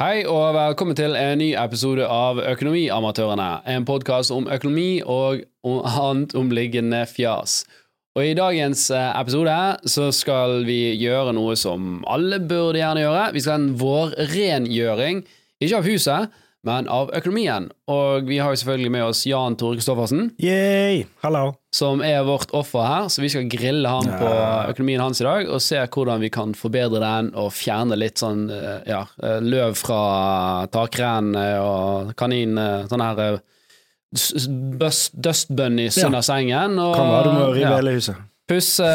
Hei og velkommen til en ny episode av Økonomiamatørene. En podkast om økonomi og annet omliggende fjas. Og I dagens eh, episode så skal vi gjøre noe som alle burde gjerne gjøre. Vi skal ha en vårrengjøring. Ikke av huset, men av økonomien. Og vi har jo selvfølgelig med oss Jan Tore Kristoffersen, Yay! Hallo. som er vårt offer her. Så vi skal grille ham på økonomien hans i dag og se hvordan vi kan forbedre den og fjerne litt sånn eh, ja, eh, løv fra takrennene og kanin Sånn her s- s- bust- dust bunnies Ja. under sengen. Og, Kan være du må rive hele huset. pusse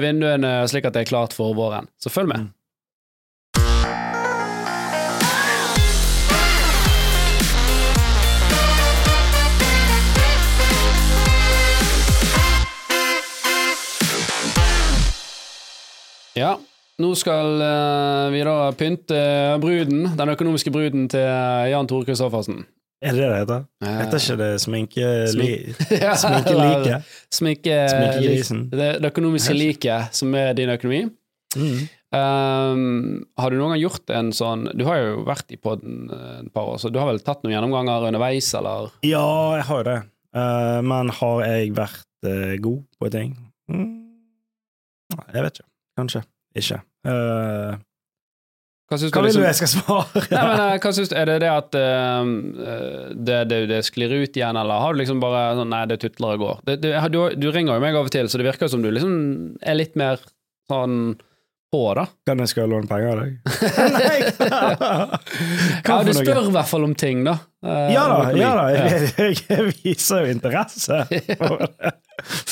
vinduene slik at det er klart for våren. Så følg med. Mm. Ja, nå skal eh, vi da pynte bruden, den økonomiske bruden til Jan Tore Kristoffersen. Er det det det heter? Heter ikke det sminke... Li, Ja, sminkelike? Sminke, Sminkegrisen. Det, det økonomiske liket som er din økonomi. Mm. Um, har du noen gang gjort en sånn Du har jo vært i podden eh, et par år, så du har vel tatt noen gjennomganger underveis, eller? Ja, jeg har jo det. Uh, men har jeg vært uh, god på ting? Mm. Nei, Jeg vet ikke. Kanskje ikke. Uh, Hva syns hva du vil du liksom jeg skal svare? Nei, men eh, hva syns du, Er det det at uh, det, det, det sklir ut igjen, eller har du liksom bare sånn Nei, det tutler og går. Det, du, du ringer jo meg av og til, så det virker som du liksom er litt mer sånn på, da. Kan jeg skal låne penger av deg? Nei! Ja, du spør i hvert fall om ting, da. Uh, Ja da, ja da. Jeg, jeg viser jo interesse. for det.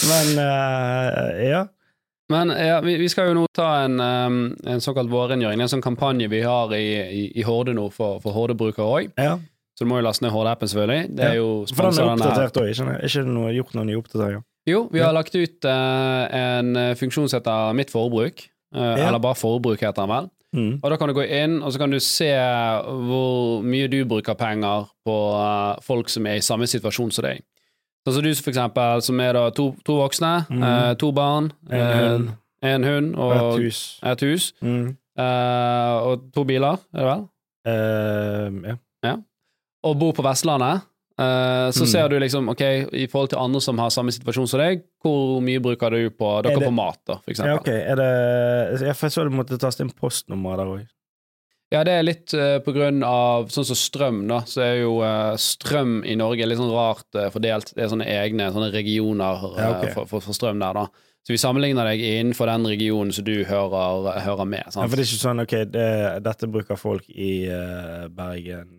Men uh, ja. Men ja, vi, vi skal jo nå ta en, en såkalt vårrengjøring. Det er en sånn kampanje vi har i, i, i Horde nå for, for Horde-brukere òg. ja. Så du må jo laste ned Horde-appen, selvfølgelig. Det er jo For den er oppdatert òg, ikke? Er ikke det noe, gjort noen nye oppdateringer? Jo, vi har lagt ut uh, en eh, funksjon som heter Mitt forbruk. Uh. Eller bare Forbruk, heter den vel. Mm. Og da kan du gå inn, og så kan du se hvor mye du bruker penger på uh, folk som er i samme situasjon som deg. Sånn som du, for eksempel, som er da to, to voksne, mm. eh, to barn, En hund. eh, en hund Og et hus. et hus. Mm. eh, og to biler, er det vel? Eh, ja. Og bor på Vestlandet. eh, så Mm. ser du liksom, ok, i forhold til andre som har samme situasjon som deg, hvor mye bruker du på dere Er det- på mat, da, for eksempel? ja, ok. Er det Jeg så du måtte taste inn postnummer der òg. Ja, det er litt uh, på grunn av sånn som strøm, da. Så er jo uh, strøm i Norge litt sånn rart uh, fordelt. Det er sånne egne sånne regioner uh, Ja, okay. for, for, for strøm der, da. Så vi sammenligner deg innenfor den regionen som du hører, hører med. Ja, for det er ikke sånn ok, det, dette bruker folk i Bergen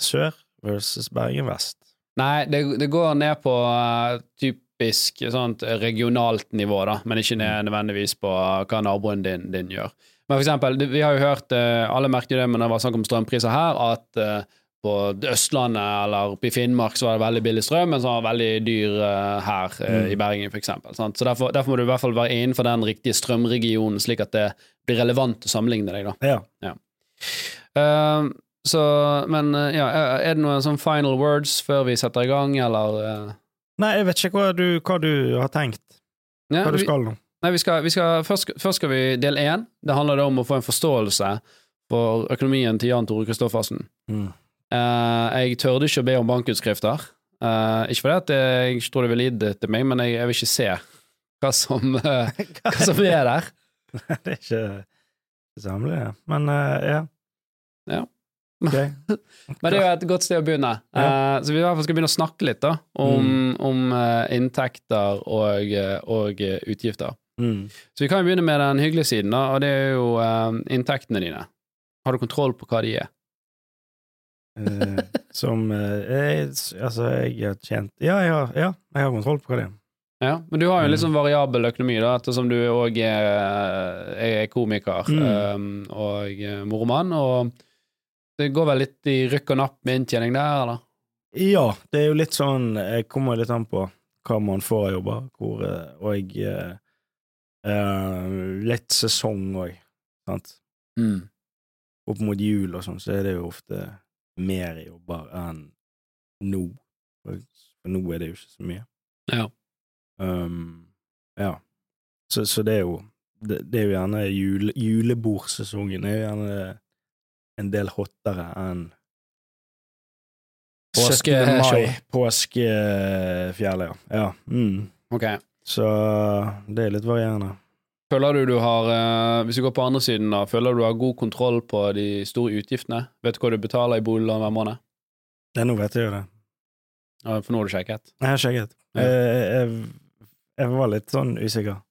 sør versus Bergen vest. Nei, det, det går ned på eh, typisk sånt regionalt nivå, da, men ikke Mm. nødvendigvis på hva naboen din, din gjør. Men for eksempel, vi har jo hørt, eh, alle merket jo det men det var snakk om strømpriser her, at eh, på Østlandet eller oppe i Finnmark så var det veldig billig strøm, men så var det veldig dyr eh, her Mm. i Bergen, for. Sant? Så derfor, derfor må du i hvert fall være innenfor den riktige strømregionen, slik at det blir relevant å sammenligne deg, da. Ja. Eh, så, men ja, er det noen sånn final words før vi setter i gang, eller? Nei, jeg vet ikke hva du, hva du har tenkt. Ja, Hva du skal nå. Nei, vi skal, vi skal, først, først skal vi del én. Det handler da om å få en forståelse for økonomien til Jan Tore Kristoffersen. Mm. Uh, jeg tørde ikke å be om bankutskrifter. Uh, ikke fordi at jeg ikke tror det ville gitt det til meg, men jeg, jeg vil ikke se hva som, uh, hva som er der. det er ikke det samme, ja. Men ja. Ja. Okay. Men det er jo et godt sted å begynne. Eh, så vi i hvert fall skal begynne å snakke litt da, om, om uh, inntekter og, og utgifter. Mm. Så vi kan jo begynne med den hyggelige siden, da, og det er jo eh, inntektene dine. Har du kontroll på hva de er? Eh, som eh, jeg, Altså, jeg har tjent Ja, jeg har, ja, jeg har kontroll på hva det er. Ja, Men du har jo en litt Mm. sånn variabel økonomi, da, ettersom du òg er, er komiker Mm. eh, og mormann, moromann, og det går vel litt i rykk og napp med inntjening der, eller? Ja, det er jo litt sånn Jeg kommer litt an på hva man får av jobber, hvor, eh, og eh, eh, litt sesong òg, sant. Mm. Opp mot jul og sånn, så er det jo ofte mer jobber enn nå. For nå er det jo ikke så mye. Ja. Um, ja. Så, så det er jo det, det er jo gjerne jule, julebordsesongen er jo gjerne en del hottere enn Påske- 17. mai, påskefjellet, ja. ja. Mm. Ok. Så det er litt varierende. Føler du du har, eh, hvis du går på andre siden da, føler du du har god kontroll på de store utgiftene? Vet du hva du betaler i boliglån hver måned? Det, nå vet jeg jo det. Ja, For nå har du sjekket? Jeg har sjekket. Ja. Jeg, jeg, jeg var litt sånn usikker.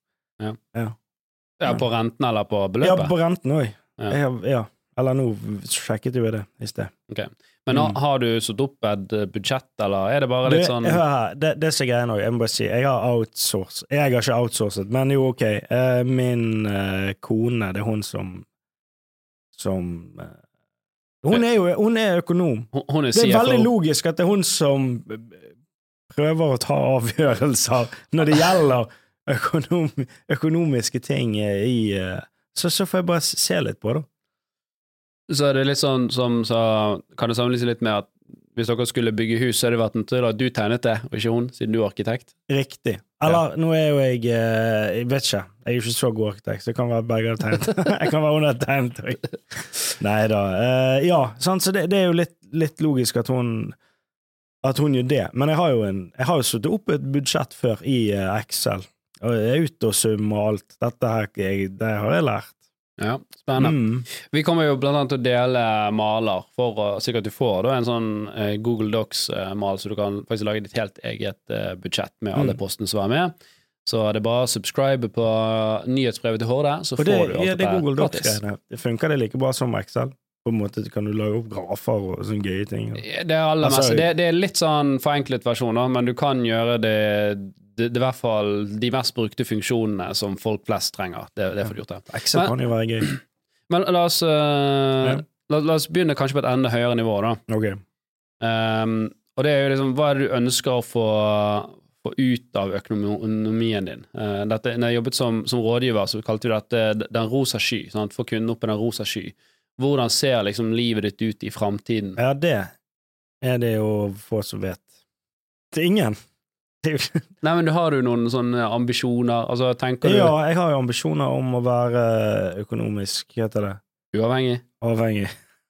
Ja, Ja. På renten eller på beløpet? Ja, på renten òg. Ja. Ja. Eller nå sjekket jo jeg det i sted. Men Mm. har du satt opp et eh, budsjett, eller er det bare litt sånn hør her, det, det som er greia nå, jeg må bare si, jeg har outsourcet Jeg har ikke outsourcet, men jo, ok. eh, min eh, kone, det er hun som Som Hun er jo hun er økonom. Hun er Det er veldig logisk at det er hun som prøver å ta avgjørelser når det gjelder økonom, økonomiske ting i så, så får jeg bare se litt på det. Så er det litt sånn som så Kan det sammenlignes litt med at hvis dere skulle bygge hus, så hadde det vært naturlig at du tegnet det, og ikke hun, siden du er arkitekt? Riktig. Eller nå er jo jeg eh, Jeg vet ikke. Jeg er ikke så god arkitekt, så jeg kan være begge har tegnet. jeg kan være hun har tegnet. Nei da. Uh, ja, sant, så det, det er jo litt, litt logisk at hun at hun gjør det. Men jeg har jo en Jeg har jo satt opp et budsjett før i eh, Excel. Og jeg er ute og summer alt. Dette her jeg, det har jeg lært. Ja, spennende. Mm. Vi kommer jo blant annet til å dele maler, for å sikkert du får da en sånn eh, Google Docs-mal, så du kan faktisk lage ditt helt eget eh, budsjett med alle Mm. postene som er med. Så det er bare å subscribe på nyhetsbrevet til Horde, så det, får du alt ja, det er Google. Docs-greiene. Det Funker det like bra som Excel? På en måte kan du lage opp grafer og sånne gøye ting. Det er, aller Altså- mest, det, det er litt sånn forenklet versjon, men du kan gjøre det det, det i hvert fall de mest brukte funksjonene som folk flest trenger. Det, det får du gjort det. Excel Men- kan jo være gøy. Men la oss, eh, la, la oss begynne kanskje på et enda høyere nivå, da. Ok. Um, og det er jo liksom, hva er det du ønsker å få, få ut av økonomien din? Uh, dette, når jeg jobbet som, som rådgiver, så kalte vi dette den rosa sky. Sant? Få kunden opp i den rosa sky. Hvordan ser liksom livet ditt ut i framtiden? Ja, det er det jo få som vet. Er ingen. Nei, men Har du noen sånne ambisjoner? Altså, tenker du Ja, jeg har jo ambisjoner om å være økonomisk, heter det, uavhengig? avhengig.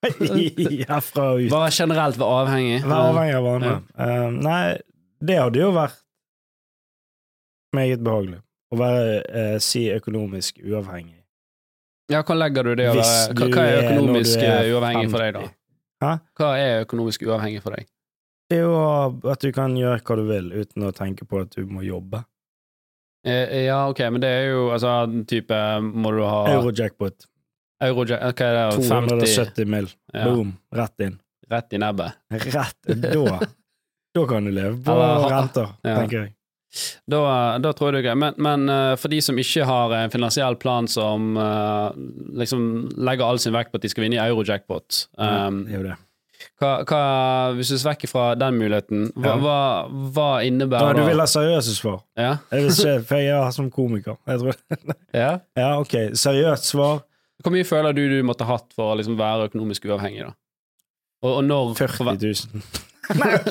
Herfra og ut. Bare generelt være avhengig? Være avhengig av andre. Uh, nei, det hadde jo vært meget behagelig. Å være uh, si økonomisk uavhengig. Ja, hva legger du det å hva, hva er økonomisk er uavhengig uavhengig for deg, da? Hæ? Hva er økonomisk uavhengig for deg? Det er jo at du kan gjøre hva du vil uten å tenke på at du må jobbe. Eh, ja, ok, men det er jo altså type Må du ha Eurojackpot. Eurojack, hva er det, 50 270 mill. Ja. Boom. Rett inn. rett i nebbet? Rett Da, da kan du leve på renter, ja. tenker jeg. Da, da tror jeg det er greit. Men, men eh, for de som ikke har en finansiell plan som eh, liksom legger all sin vekt på at de skal vinne i Eurojackpot um, er det. hva, hva, Hvis du ser vekk fra den muligheten, hva, Ja. hva, hva innebærer det? du vil ha seriøse svar? Ja? Jeg vil se, for jeg er som komiker. Ja? Ja, ok. Seriøst svar Hvor mye føler du du måtte hatt for å liksom være økonomisk uavhengig, da? Og, og når 40 000. Nei, ok.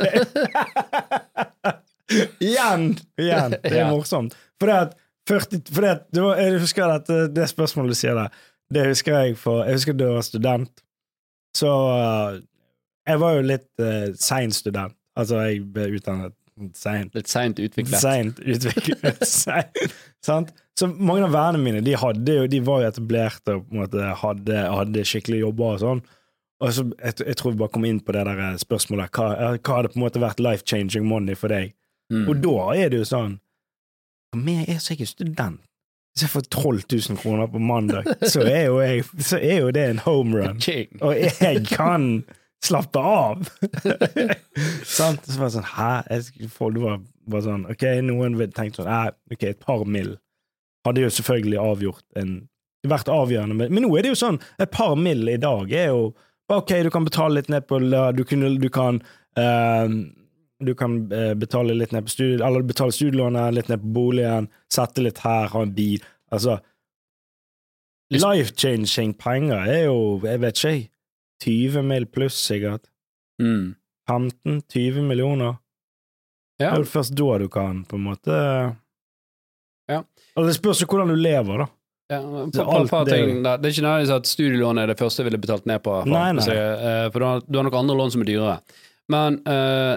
Igjen! Igjen. Det er morsomt. For det at 40, for det, at- du, jeg husker at eh, det spørsmålet du sier der, det husker jeg for Jeg husker da jeg var student. Så eh, Jeg var jo litt uh, sein student. Altså, jeg ble utdannet seint. Litt seint utviklet. Seint utviklet. Sant? Så mange av vennene mine de, hadde jo, de var jo etablerte og på en måte hadde, hadde skikkelig jobber og sånn. Og så, jeg, jeg tror vi bare kom inn på det der spørsmålet hva, hva hadde på en måte vært life-changing money for deg? Mm. Og da er det jo sånn For meg er så jeg er student. Hvis jeg får 12 000 kroner på mandag, så er jo, jeg, så er jo det en home run. Og jeg kan slappe av! Sant? Så var det sånn Hæ? Jeg, folk var bare sånn Ok, noen tenkte sånn ok, et par mill. Hadde jo selvfølgelig avgjort en vært avgjørende, men, men nå er det jo sånn Et par mill. i dag er jo Ok, du kan betale litt ned på Du, kunne, du kan eh, Du kan eh, betale litt ned på studie, eller betale studielånet, litt ned på boligen, sette litt her, ha en bil. Altså Life-changing penger er jo, jeg vet ikke, 20 mill. pluss, sikkert. Mm. 15-20 millioner. Det er jo først da du kan på en måte Ja. Eller det spørs jo hvordan du lever, da. Ja, på, på, på, ting. Det er ikke nødvendigvis at studielånet er det første jeg ville betalt ned på. For, Nei, nei. Så, eh, for du har, du har nok andre lån som er dyrere. Men eh,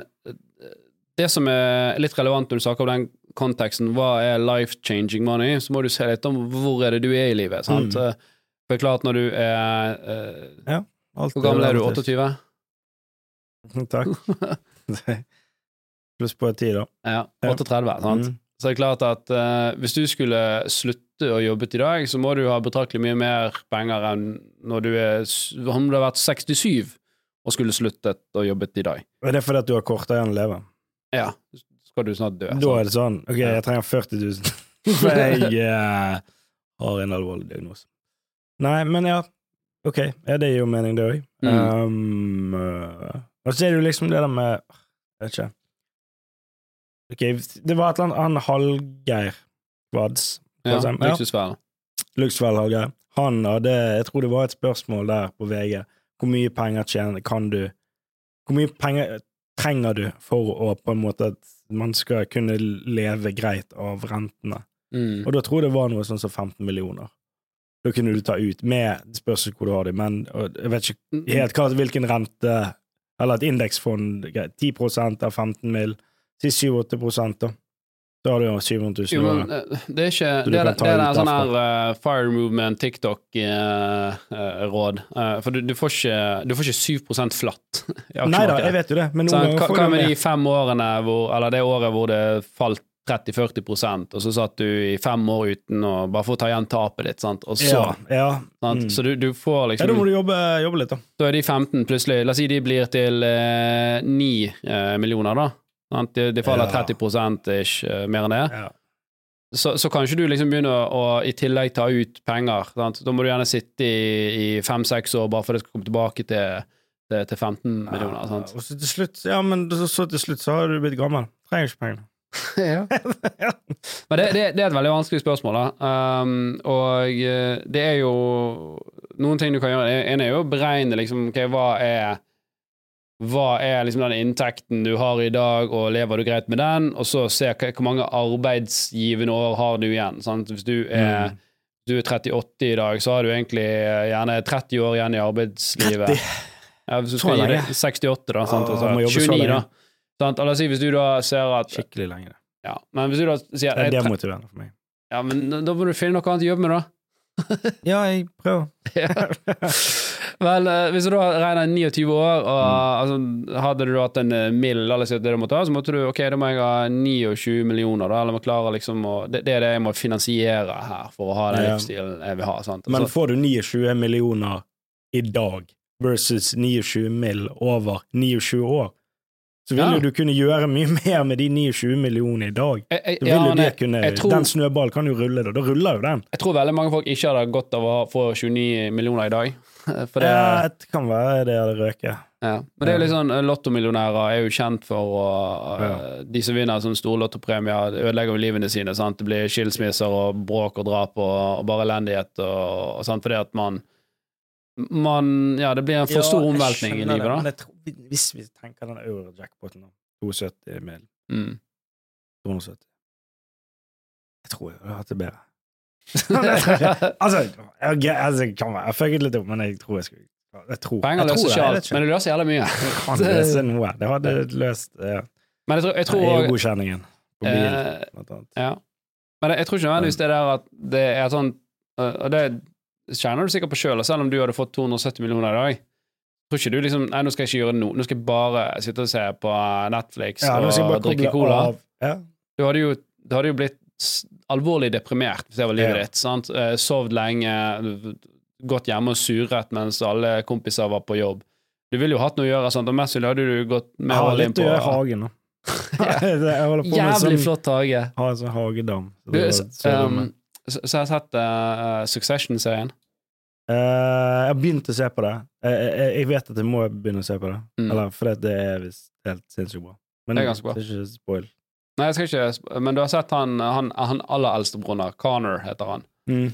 det som er litt relevant når du snakker om den konteksten, hva er life-changing money, så må du se litt om hvor er det du er i livet. Sant? Mm. For klart, når du er eh, Alt Hvor gammel er du? 28? Takk. Pluss på ti, da. Ja, Ja. 38, sant? Mm. Så det er klart at eh, hvis du skulle slutte å jobbe i dag, så må du ha betraktelig mye mer penger enn når du er Om du har vært 67 og skulle sluttet å jobbe i dag. Er det fordi at du har kortere igjen å leve? Ja, skal du snart dø. Da er det sånn Ok, jeg trenger 40 000, for jeg eh, har en alvorlig diagnose. Nei, men ja. Ok, ja, det gir jo mening, det òg. Mm. Um, uh, og så er det jo liksom det der med Jeg vet ikke. Ok, det var et eller annet Han Hallgeir Vads. Ja. Ja. luksusfellen. Hallgeir. Han hadde Jeg tror det var et spørsmål der på VG. Hvor mye penger tjener kan du Hvor mye penger trenger du for å på en måte at man skal kunne leve greit av rentene? Mm. Og da tror jeg det var noe sånn som 15 millioner. Da kunne du ta ut med Det spørs hvor du har det, men jeg vet ikke helt hva, hvilken rente Eller et indeksfond greit, 10 av 15 mill. Si 7-8 da. Da har du jo 700 000 Jo, men eh, det er ikke Det, er- det er en sånn her uh, fire movement TikTok-råd. for du, du, får ikke, du får ikke 7 flatt Nei da, jeg vet jo det, men noen Sånn, ganger får hva med de fem årene hvor, eller det året hvor det falt 30-40% og så satt du i fem år uten å bare få ta igjen tapet ditt, sant? og så Ja, ja. sant? Mm. Så du, du får ja, liksom da må du jobbe, jobbe litt, da. Da er de 15 plutselig La oss si de blir til eh, 9 eh, millioner, da. De, de faller Ja. 30 ish, eh, mer enn det. Ja. Så, så ikke du liksom begynne å, i tillegg ta ut penger. Sant? Da må du gjerne sitte i, i fem-seks år bare for det skal komme tilbake til, til, til 15 millioner. Sant? Og så til slutt, ja, men så, så til slutt så har du blitt gammel. Trenger ikke pengene. Men det, det, det er et veldig vanskelig spørsmål, da. Um, og eh, det er jo noen ting du kan gjøre. En er jo å beregne liksom, okay, hva er hva er liksom den inntekten du har i dag, og lever du greit med den? Og så se hvor mange arbeidsgivende år har du igjen. Sant? Hvis du er, Mm. du er 38 i dag, så har du egentlig eh, gjerne 30 år igjen i arbeidslivet. 30? Ja, hvis du skal gi deg 68, da. Sant? Altså, må jobbe så 29, da. Sant? Eller si hvis du da ser at Skikkelig lenge. ja, Men hvis du da sier Det er demotiverende for meg. ja, men da må du finne noe annet å jobbe med, da. Ja, jeg prøver. Vel, eh, hvis du da regner 29 år, og Mm. altså, hadde du hatt en eh, mill, eller si det du måtte ha, så måtte du ok, da må jeg ha 29 millioner, da, eller må klare liksom å det, det er det jeg må finansiere her for å ha den livsstilen jeg vil ha. Sant? Men får du 29 millioner i dag versus 29 mill. over 29 år, så vil Ja. jo du kunne gjøre mye mer med de 29 millionene i dag. jeg, jeg, ja, men kunne, jeg, tror, Den snøballen kan jo rulle, da. Da ruller jo den. jeg tror veldig mange folk ikke hadde godt av å få 29 millioner i dag. For det, Ja, det kan være det hadde røket. Ja, men det er jo litt sånn, eh, Lottomillionærer er jo kjent for å ja. De som vinner sånne store lottopremier, ødelegger jo livene sine. sant? Det blir skilsmisser og bråk og drap og, og bare elendighet. Og, og sant? Fordi at man man, ja, Det blir en for stor omveltning i livet, da. Men jeg tror, hvis vi tenker den euro-jackpoten, da. 72 mil Mm. 270. Jeg tror jeg hadde hatt det bedre. altså, jeg, altså, jeg fucket litt opp, men jeg tror jeg skulle jeg tror, Penger jeg løser ikke alt, men det løser jævlig mye. Det kan løse noe. Det hadde løst ja. Men jeg tror, jeg tror også- EU-godkjenningen på bil, eh, blant annet. Ja. Men jeg, tror ikke nødvendigvis det der at det er sånn øh, Og det kjenner du sikkert på sjøl, selv om du hadde fått 270 millioner i dag. Tror ikke du liksom Nei, nå skal jeg ikke gjøre noe. Nå skal jeg bare sitte og se på Netflix Ja, jeg og drikke cola. Ja. Du hadde jo, du hadde jo blitt alvorlig deprimert hvis det var livet Ja. ditt. sant? Eh, Sovd lenge, gått hjemme og surret mens alle kompiser var på jobb. Du ville jo hatt noe å gjøre, sant? og mest sannsynlig hadde du gått Jeg med ja, all har litt på å gjøre hagen, nå. jeg på Jævlig sånn, flott hage. har en sånn hagedam. Så Du, det var s- um, så, så jeg har sett uh, Succession-serien. Eh, jeg har begynt å se på det. Jeg, jeg, jeg vet at jeg må begynne å se på det. Mm. Eller at det er visst helt sinnssykt bra. Men Det er ganske bra. er ikke spoil. Nei, jeg skal ikke Men du har sett han, han, han aller eldste broren, Connor heter han. Mm.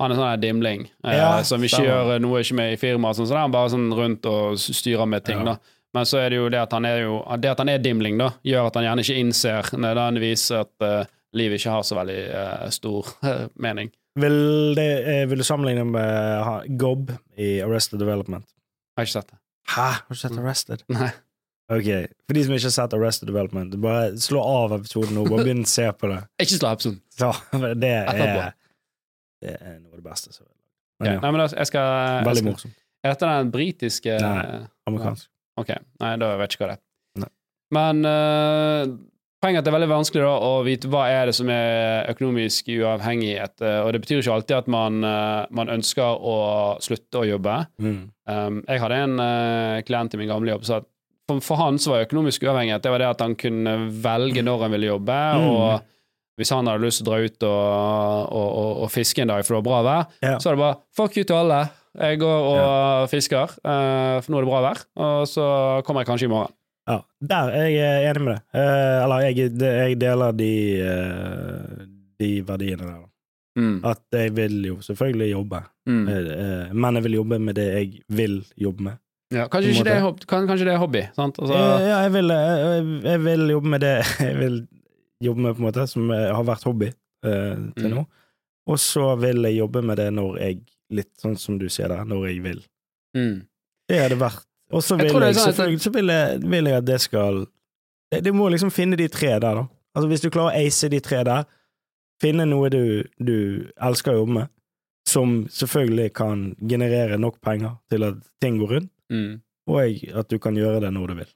Han er sånn dimling eh, Ja, som ikke stemmer. gjør noe ikke med i firmaet, sånn, så han bare sånn rundt og styrer med ting. Ja. da Men så er det jo det at han er jo Det at han er dimling, da, gjør at han gjerne ikke innser nødvendigvis at eh, livet ikke har så veldig uh, stor mening. Vil, det, eh, vil du sammenligne med Gob i Arrested Development? Jeg har ikke sett det. Hæ? Har du sett Arrested? Nei. Ok, For de som ikke har sett Arrested Development, bare slå av episoden nå, bare begynn å se på det. Ikke slå episoden. Så, det er Det er noe av det beste. Så. Men ja, Nei, men da, jeg skal, jeg Veldig skal morsomt. Er dette den britiske Nei. Amerikansk. Ok, nei, da vet jeg ikke hva det er. Nei. Men eh, poenget er at det er veldig vanskelig da, å vite hva er det som er økonomisk uavhengighet. eh, Og det betyr ikke alltid at man, eh, man ønsker å slutte å jobbe. Mm. Um, jeg hadde en eh, klient i min gamle jobb som sa at for, for han så var økonomisk uavhengighet det var det at han kunne velge når han ville jobbe, Mm. og hvis han hadde lyst til å dra ut og, og, og, og fiske en dag for det var bra vær, yeah. så er det bare fuck you til alle. Jeg går og fisker, uh, for nå er det bra vær, og så kommer jeg kanskje i morgen. Ja, der er jeg enig med deg. Eh, eller jeg, jeg deler de, eh, de verdiene der. Mm. At jeg vil jo selvfølgelig jobbe, Mm. eh, eh, men jeg vil jobbe med det jeg vil jobbe med. Ja, kanskje, ikke det er, kan, kanskje det er hobby, sant? Altså, Eh, ja, jeg vil, jeg, jeg vil jobbe med det jeg vil jobbe med, på en måte, som eh, har vært hobby eh, til Mm. nå. Og så vil jeg jobbe med det når jeg, litt sånn som du sier der, når jeg vil. mm. Det det verdt. Og så vil jeg, sånn selvfølgelig så vil jeg, vil jeg at det skal det, det må liksom finne de tre der, da. Altså Hvis du klarer å ace de tre der, finne noe du, du elsker å jobbe med, som selvfølgelig kan generere nok penger til at ting går rundt, Mm. og at du kan gjøre det når du vil.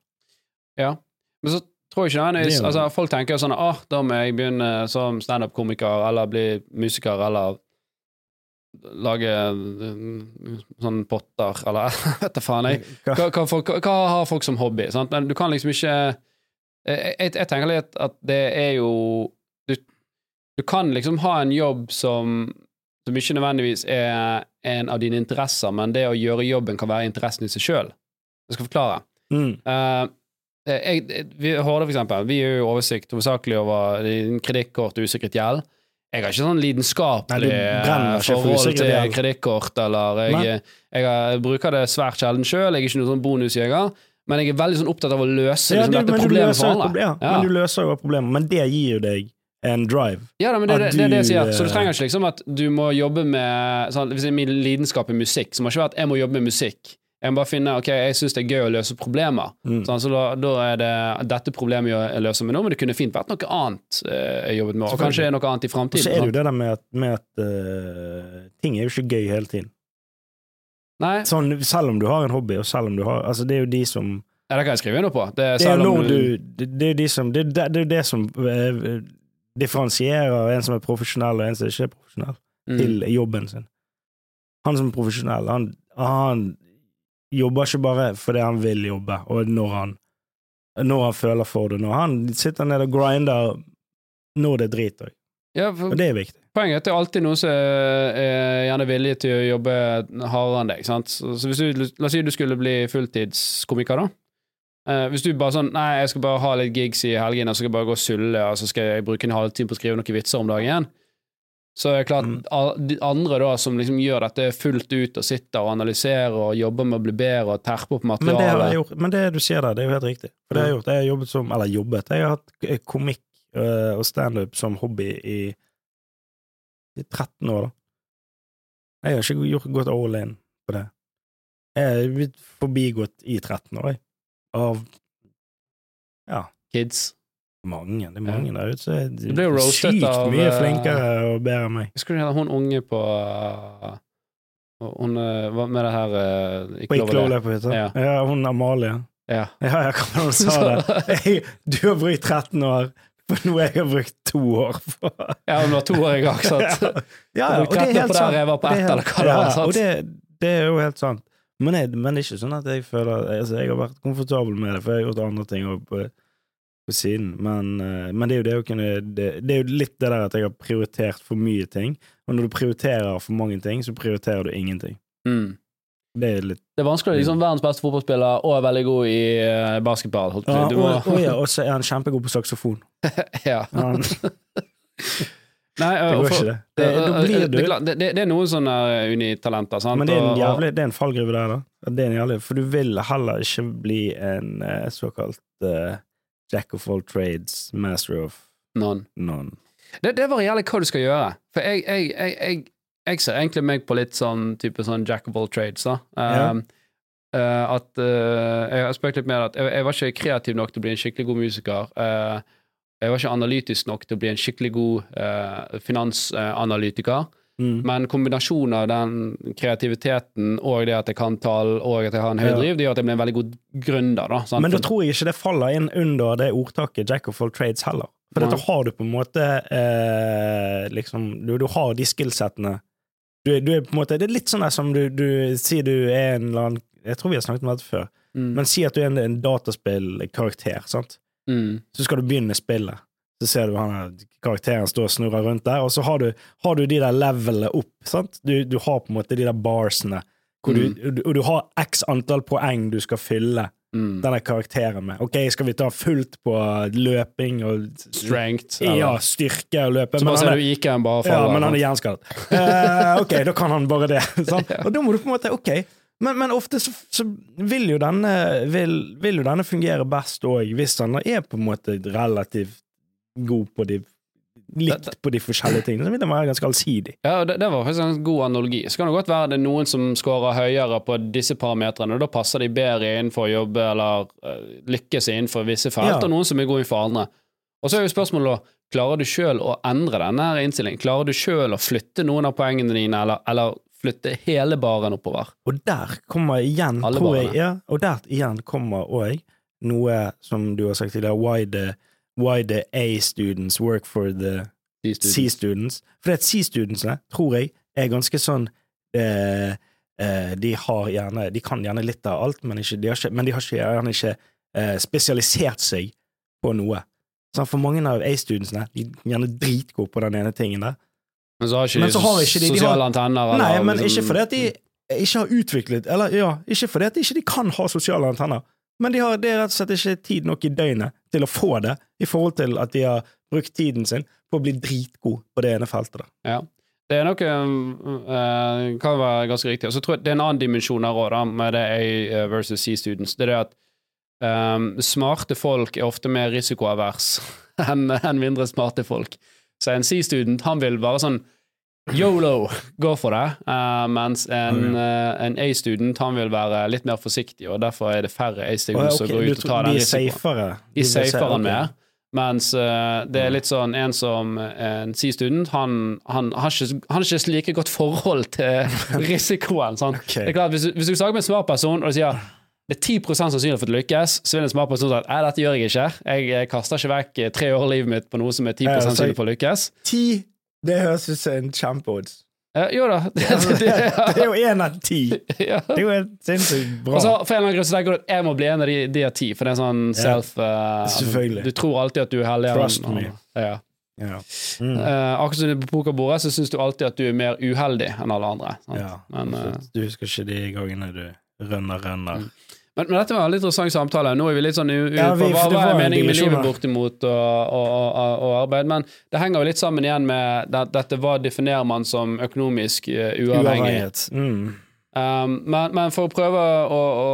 Ja. Men så tror jeg ikke nødvendigvis altså, Folk tenker jo sånn ah, da må jeg begynne som standup-komiker eller bli musiker eller lage eh, sånn potter eller vet da faen jeg. Hva- Hva, folk, hva har folk som hobby? Sant? Men du kan liksom ikke Jeg, jeg, jeg tenker litt at det er jo du, du kan liksom ha en jobb som, som ikke nødvendigvis er en av dine interesser, men det å gjøre jobben kan være interessen i seg sjøl. Jeg skal forklare. Mm. Uh, jeg, vi, Horde, for eksempel, vi gjør jo oversikt hovedsakelig over kredittkort og usikret gjeld. Jeg har ikke sånn lidenskapelig forhold til kredittkort, eller jeg, jeg, jeg bruker det svært sjelden sjøl, jeg er ikke noen sånn bonusjeger, men jeg er veldig sånn opptatt av å løse Ja, liksom, dette problemet for alle. problem, Ja. men du løser jo problemet, men det gir jo deg en drive. Ja, da, men det, det, det er det jeg sier. Så du eh, trenger ikke liksom at du må jobbe med sånn, Hvis min lidenskap i musikk, så må det ikke være at jeg må jobbe med musikk. Jeg må bare finne ok, jeg syns det er gøy å løse problemer. Mm. Sånn, så da, da er det dette problemet jeg løser med nå, men det kunne fint vært noe annet eh, jeg jobbet med, og kanskje noe annet i framtiden. så er det jo det der med at, med at uh, ting er jo ikke gøy hele tiden. Nei, Sånn, selv om du har en hobby, og selv om du har Altså, det er jo de som ja, det kan jeg skrive under på. Det, er Det er når du Det det er jo de som Det er det, det, er jo det som uh, differensierer en som er profesjonell, og en som ikke er profesjonell, Mm. til jobben sin. Han som er profesjonell, han, han jobber ikke bare fordi han vil jobbe, og når han når han føler for det. Når han sitter nede og grinder når det er drit òg. ja, Og det er viktig. Poenget er at det er alltid noen som er, er gjerne villig til å jobbe hardere enn deg. Sant? Så, så hvis du, la oss si du skulle bli fulltidskomiker, da. Uh, hvis du bare sånn Nei, jeg skal bare ha litt gigs i helgene, så skal jeg bare gå og sulle, og så skal jeg bruke en halvtime på å skrive noen vitser om dagen. Så er det klart, Mm. de andre da som liksom gjør dette fullt ut og sitter og analyserer og jobber med å bli bedre og terper opp Men det, har materialet jeg gjort, men det du sier der, det er jo helt riktig. For det har jeg gjort. Jeg har jobbet som Eller jobbet. Jeg har hatt komikk øh, og standup som hobby i, i 13 år, da. Jeg har ikke gjort, gått all in på det. Jeg er blitt forbigått i 13 år, jeg. Av Kids. Mange. Det er mange der ute som er sykt av, mye eh, flinkere og bedre enn meg. Husker du hun unge på uh, Hun uh, var med det her På Ikke lov å le. På hytta? Ja. Ja, hun Amalie. Ja. Ja, ja, hva var sa det? Jeg, du har brukt 13 år på noe jeg har brukt to år på. Ja, hun var to år i gang, sant? Ja, ja, Og det er helt sant. jeg var på Det ett, helt- eller hva det var, sant? Og det, det er jo helt sant. Men, jeg, men det er ikke sånn at jeg føler altså, Jeg har vært komfortabel med det, for jeg har gjort andre ting også på, på siden. Men, eh, men det er jo det å kunne det, det er jo litt det der at jeg har prioritert for mye ting. Og når du prioriterer for mange ting, så prioriterer du ingenting. Mm. Det er litt Det er vanskelig å liksom verdens beste fotballspiller og er veldig god i uh, basketball. holdt ja. Du må, og, og, ja, og så er han kjempegod på saksofon. ja. Han, Nei, det uh, går for- ikke, det. det da blir det, du det, det, det er noen sånne unitalenter, sant? Men det er en jævlig Det er en fallgruve der, da. Det er en jævlig, for du vil heller ikke bli en eh, såkalt eh, jack of all trades, master of none. none. Det, det varierer hva du skal gjøre. For jeg, jeg, jeg, jeg, ser egentlig meg på litt sånn type sånn jack of all trades, da. Ja. Um, eh, at uh, Jeg har spøkt litt med at jeg, jeg var ikke kreativ nok til å bli en skikkelig god musiker. Uh, jeg var ikke analytisk nok til å bli en skikkelig god uh, finansanalytiker. Mm. Men kombinasjonen av den kreativiteten og det at jeg kan tall og at jeg har en høy driv, det gjør at jeg blir en veldig god gründer. Da? Men da tror jeg ikke det faller inn under det ordtaket jack of all trades heller. For dette har du på en måte eh, liksom, du, du har de skillsettene. Du, du er på en måte, det er litt sånn der som du, du sier du er en eller annen Jeg tror vi har snakket om dette før. mm. Men si at du er en, en dataspillkarakter, sant? mm. så skal du begynne spillet. Så ser du han karakteren står og snurrer rundt der, og så har du, har du de der levelene opp. Sant? Du, du har på en måte de der barsene, hvor du, og du- og du har x antall poeng du skal fylle Mm. denne karakteren med. Ok, skal vi ta fullt på løping og Strength. Ja, styrke og løpe. Så bare ser er- du IQ-en bare ja, men han er hjerneskadet. uh, ok, da kan han bare det. Sant? Og da må du på en måte Ok, men, men ofte så, så vil, jo denne, vil, vil jo denne fungere best òg, hvis han er på en måte relativt god på de Likt på de forskjellige tingene. Så vil den være ganske allsidig. Ja, det, det var faktisk en god analogi. Så kan det godt være det er noen som scorer høyere på disse parametrene, og da passer de bedre innenfor å jobbe eller uh, lykkes innenfor visse felt, Ja. og noen som er gode innenfor andre. Og så er jo spørsmålet da, klarer du sjøl å endre denne innstillingen? Klarer du sjøl å flytte noen av poengene dine, eller, eller flytte hele baren oppover? Og der kommer igjen, Alle tror jeg, ja, og der igjen kommer òg noe som du har sagt tidligere, why the, why the A-students work for the. C-students. For det C-studentsene, tror jeg, er ganske sånn eh, eh, De har gjerne De kan gjerne litt av alt, men, ikke, de, har ikke, men de har ikke, gjerne ikke eh, spesialisert seg på noe. Så for mange av A-studentsene de er gjerne dritgode på den ene tingen der. Men så har ikke de, så har ikke de- de har- sosiale antenner. Nei, men liksom- ikke fordi at de ikke har utviklet Eller ja, ikke fordi at de ikke kan ha sosiale antenner, men de har, det er rett og slett ikke tid nok i døgnet til å få det, i forhold til at de har brukt tiden sin på å bli dritgod på det ene feltet. da. Ja. Det er noe uh, kan være ganske riktig. Og så tror jeg det er en annen dimensjon her òg, med det A versus C-students. Det er det at um, smarte folk er ofte mer risikoavers enn enn mindre smarte folk. Så en C-student, han vil bare sånn Yolo, gå for det. uh, mens en, uh, en A-student, han vil være litt mer forsiktig, og derfor er det færre A-students som går ut og tar den de er risikoen. safere. De safer han ok. Mens uh, det er litt sånn en som en C-student, han, han, har ikke, han har ikke like godt forhold til risikoen. Sant? Ok. Det er klart, hvis, hvis du snakker med en smart person, og du sier det er 10 sannsynlig for å lykkes, så vil en smart person si at dette gjør jeg ikke. Jeg, kaster ikke vekk tre år av livet mitt på noe som er 10 Ja, så- sannsynlig for å lykkes. Ti, det høres ut som en kjempeodds. Eh, jo da. Det, det, Det er jo én av ti. ja. Det er jo helt sinnssykt bra. Og så for en eller annen grunn så tenker du at jeg må bli en av de, de av ti, for det er sånn self eh, Selvfølgelig. Du tror alltid at du er heldigere Trust enn me. Ja. ja. Mm. Uh, akkurat som på pokerbordet, så syns du alltid at du er mer uheldig enn alle andre. Ja. Men, uh, du husker ikke de gangene du rønner, rønner. Men, men dette var en litt interessant samtale. Nå er vi litt sånn u, u, Ja, på hva, hva er meningen med livet bortimot og, og, og, og arbeid. Men det henger jo litt sammen igjen med det, dette hva definerer man som økonomisk uh, uavhengig. Uavhengighet. Mm. Um, men, men for å prøve å, å,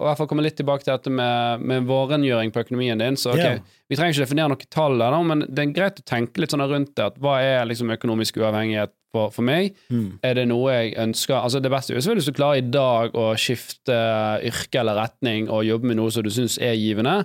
å fall komme litt tilbake til dette med, med vårengjøring på økonomien din, så ok, yeah. vi trenger ikke definere noe tall der, men det er greit å tenke litt sånn rundt det. At hva er liksom økonomisk uavhengighet for, for meg? Mm. Er det noe jeg ønsker Altså Det beste er hvis du klarer i dag å skifte yrke eller retning og jobbe med noe som du syns er givende.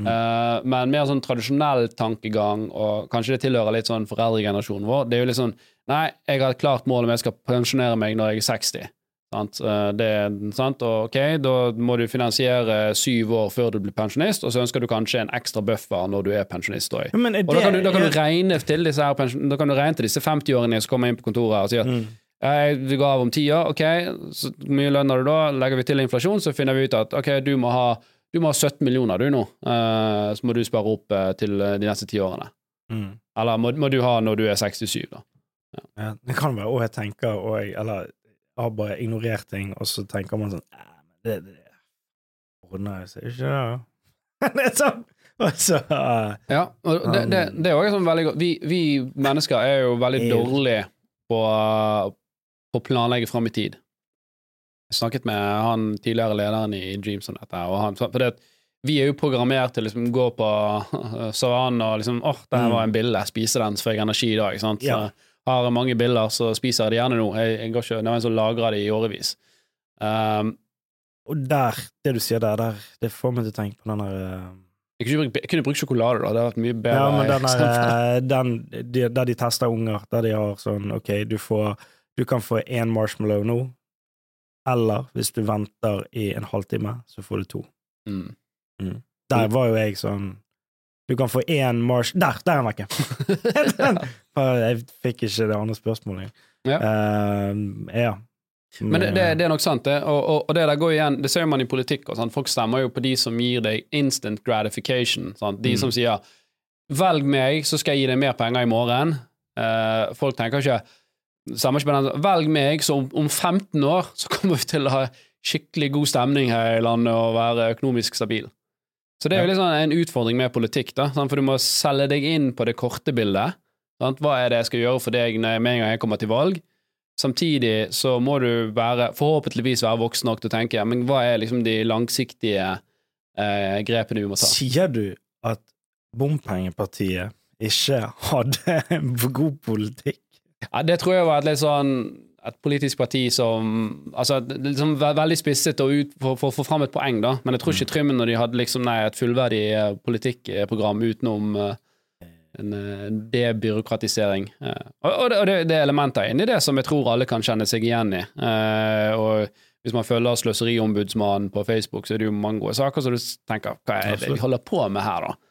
Mm. Uh, men mer sånn tradisjonell tankegang, og kanskje det tilhører litt sånn foreldregenerasjonen vår, det er jo litt sånn Nei, jeg har et klart mål om jeg skal pensjonere meg når jeg er 60. Sant? Eh, Det, sant? Og ok, Da må du finansiere syv år før du blir pensjonist, og så ønsker du kanskje en ekstra buffer når du er pensjonist. Ja, Og da kan, du, da kan du regne til disse her Da kan du regne til disse 50-åringene som kommer inn på kontoret og sier at Mm. jeg, ga av om ti år, ok, så mye lønner du da? Legger vi til inflasjon, så finner vi ut at ok, du må ha, du må ha 17 millioner du nå, uh, så må du spare opp uh, til de neste ti årene. Mm. Eller må, må du ha når du er 67, da. Ja, det kan være òg jeg tenker og jeg, Eller har bare ignorert ting, og så tenker man sånn Det, Det, det ordner seg ikke, det. det er sånn Altså, så Ja, og det, det, det er også sånn veldig godt. Vi, vi mennesker er jo veldig dårlige på, på å planlegge fram i tid. Jeg snakket med han tidligere lederen i Dreams om dette, og han, for det, vi er jo programmert til å liksom gå på savannen og liksom åh, det her Mm. var en bille, spise den, så får jeg energi i dag. Sant? Ja. Har mange biller, så spiser jeg det gjerne nå. Jeg, jeg går ikke, det var en som lagrer det i årevis. Um, Og der, det du sier der, der det får meg til å tenke på den der uh... jeg, kunne bruke, jeg kunne brukt sjokolade, da. Det hadde vært mye bedre. Ja, men den der, eh, den, de, der de tester unger, der de har sånn OK, du får Du kan få én marshmallow nå, eller hvis du venter i en halvtime, så får du to. Mm. Der var jo jeg sånn Du kan få én marsh... Der! Der er han vekke! jeg fikk ikke det andre spørsmålet. Ja. Uh, ja. Men det, det, det er nok sant, det. Og, og, og det der går igjen, det ser man i politikk. Og. Folk stemmer jo på de som gir deg instant gratification. Sant? De Mm. som sier 'velg meg, så skal jeg gi deg mer penger i morgen'. Uh, folk tenker ikke Stemmer ikke på den 'velg meg, så om, om 15 år så kommer vi til å ha skikkelig god stemning her i landet og være økonomisk stabil'. Så det er jo liksom en utfordring med politikk, da, for du må selge deg inn på det korte bildet. Sant? Hva er det jeg skal gjøre for deg med en gang jeg kommer til valg? Samtidig så må du være, forhåpentligvis være voksen nok til å tenke men hva er liksom de langsiktige eh, grepene vi må ta? Sier du at bompengepartiet ikke hadde god politikk? Ja, det tror jeg var et litt sånn et politisk parti som altså, liksom Veldig spisset og ut for å få fram et poeng, da. Men jeg tror ikke Trymmen når de hadde liksom, nei, et fullverdig eh, politikkprogram utenom uh, en uh, debyråkratisering. Og og, det, det, er elementer inni det som jeg tror alle kan kjenne seg igjen i. Og hvis man følger Sløseriombudsmannen på Facebook, så er det jo mange gode saker, så du tenker hva er det vi holder på med her, da?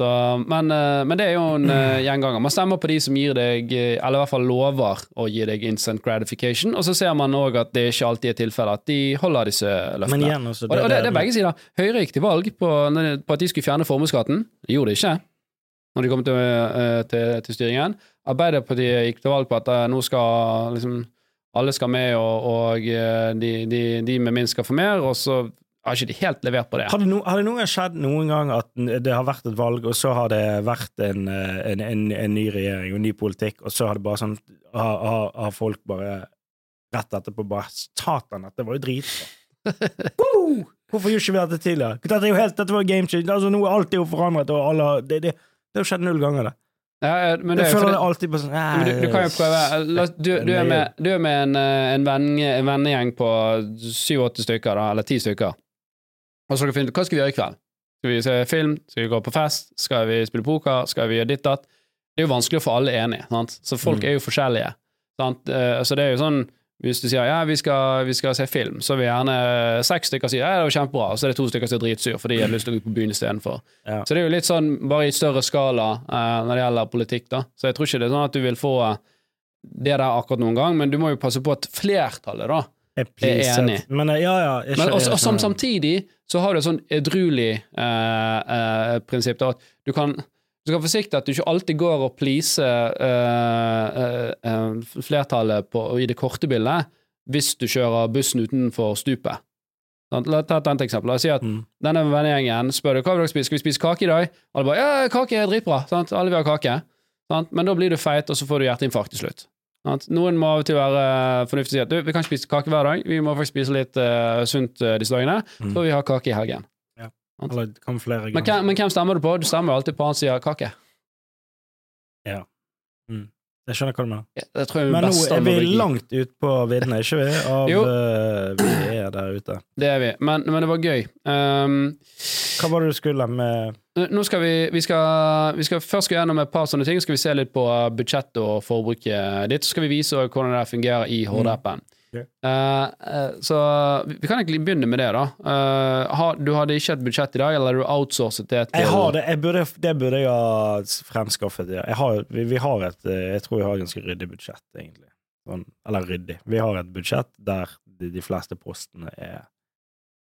Så, men, eh, men det er jo en eh, gjenganger. Man stemmer på de som gir deg, eh, eller i hvert fall lover å gi deg instant gratification, og så ser man òg at det ikke alltid er tilfellet at de holder disse Men løftene. igjen, altså, og, og det, det er begge sider. Høyre gikk til valg på, på at de skulle fjerne formuesskatten. De gjorde det ikke når de kom til, til, til styringen. Arbeiderpartiet gikk til valg på at nå skal liksom alle skal med, og, og de, de, de med minst skal få mer, og så har ikke de helt levert på det. Har det, no, har det noen skjedd noen gang at det har vært et valg, og så har det vært en, eh, en, en, en ny regjering og ny politikk, og så har det bare sånn Har, har, har folk bare rett etterpå bare Satan, dette var jo dritbra. Woo! Hvorfor gjorde ikke vi dette tidligere? Dette er jo helt, dette var game change. Altså, nå er alt jo forandret, og alle har det, det, det har skjedd null ganger, det. Ja, men det Jeg er føler det, det alltid på sånn du, du kan jo prøve la Du, du er med, du er med en, eh, en vennegjeng på syv-åtte stykker, da, eller ti stykker. Og så skal vi finne ut hva skal vi gjøre i kveld. Skal vi se film? Skal vi gå på fest? Skal vi spille poker? Skal vi gjøre ditt datt? Det er jo vanskelig å få alle enige, sant? så folk Mm. er jo forskjellige. Sant? Eh, Så det er jo sånn hvis du sier ja, vi skal, vi skal se film, så vil gjerne seks stykker si ja, det var kjempebra, og så er det to stykker som er dritsur fordi de har lyst til å gå på byen istedenfor. Ja. Så det er jo litt sånn bare i større skala eh, når det gjelder politikk, da. Så jeg tror ikke det er sånn at du vil få det der akkurat noen gang, men du må jo passe på at flertallet, da Jeg er enig. Men eh, ja, ja. jeg men også, og som, jeg skjønner. samtidig så har du et sånn edruelig eh, eh, prinsipp, da, at du kan du skal være forsiktig at du ikke alltid går og pleaser eh, eh, eh, flertallet på, i det korte bildet hvis du kjører bussen utenfor stupet. La ta et annet eksempel. La oss si at Mm. denne vennegjengen spør deg hva vil dere spise. Skal vi spise kake i dag? Alle bare ja, kake er dritbra. Sant? Alle vil ha kake. Sant? Men da blir du feit, og så får du hjerteinfarkt til slutt. Sant? Noen må av og til være fornuftig og si at du, vi kan ikke spise kake hver dag, vi må faktisk spise litt uh, sunt uh, disse dagene, Mm. for vi har kake i helgen. Eller kan flere Men, hvem- men hvem stemmer du på? Du stemmer jo alltid på han som sier kake. Jeg skjønner hva du mener. Jeg Men nå er vi langt ut på viddene, ikke vi? Av eh, vi er der ute. Det er vi. Men, men det var gøy. Um, Hva var det du skulle med nå skal vi, vi, skal, vi skal først gå gjennom et par sånne ting. Så skal vi se litt på budsjettet og forbruket ditt. Så skal vi vise hvordan det fungerer i Horde-appen. Ok. Eh, eh, så vi kan egentlig begynne med det, da. Eh, du hadde ikke et budsjett i dag, eller du outsourcet det til Jeg har det, jeg burde, det burde jeg ha fremskaffet. Jeg har, vi, vi har et Jeg tror vi har et ganske ryddig budsjett, egentlig. Sånn, eller ryddig. Vi har et budsjett der de, de fleste postene er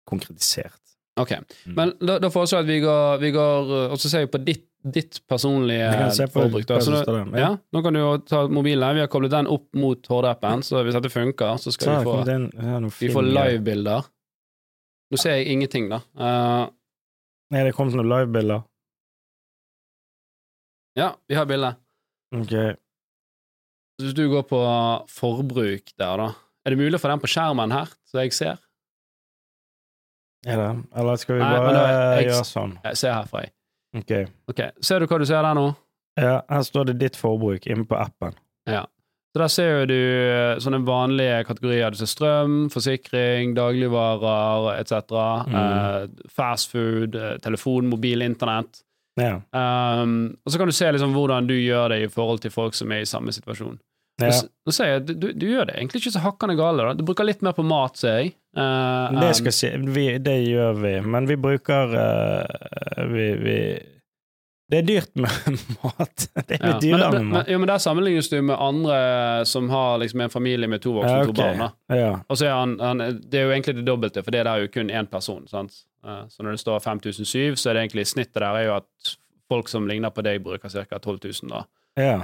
konkretisert. Ok, Mm. men da, da foreslår jeg at vi går, vi går Og så ser vi på ditt, ditt personlige se forbruk. Nå, ja. nå kan du jo ta mobilen. Vi har koblet den opp mot Horde-appen, så hvis dette funker, så Så skal vi få, vi får livebilder. Nå ser jeg ingenting, da. Uh, Nei, det kom noen livebilder. ja, vi har bilde. Ok. Hvis du går på forbruk der, da Er det mulig å få den på skjermen her, så jeg ser? Er det? Eller skal vi Nei, bare jeg- gjøre sånn? Jeg ser herfra, jeg. Ok. Ok, Ser du hva du ser der nå? Ja, her står det ditt forbruk inne på appen. Ja. Så Der ser du eh, sånne vanlige kategorier. Du ser strøm, forsikring, dagligvarer etc. Mm. Eh, fast food, eh, telefon, mobil, internett. Ja. Um, og så kan du se liksom hvordan du gjør det i forhold til folk som er i samme situasjon. Ja. Nå sier jeg, du, du gjør det egentlig ikke så hakkende gale. da. Du bruker litt mer på mat, ser jeg. Uh, Det, skal si, vi, det gjør vi, men vi bruker uh, vi, vi Det er dyrt med mat. Det er ja. dyrere men, med men, mat. jo, men Der sammenlignes du med andre som har liksom en familie med to voksne Ja, okay. to barn. Ja. Og så er han, han, Det er jo egentlig det dobbelte, for det der er jo kun én person. sant? Eh, Så når det står 5007, så er det egentlig snittet der er jo at folk som ligner på deg, bruker ca. 12 000. da. ja.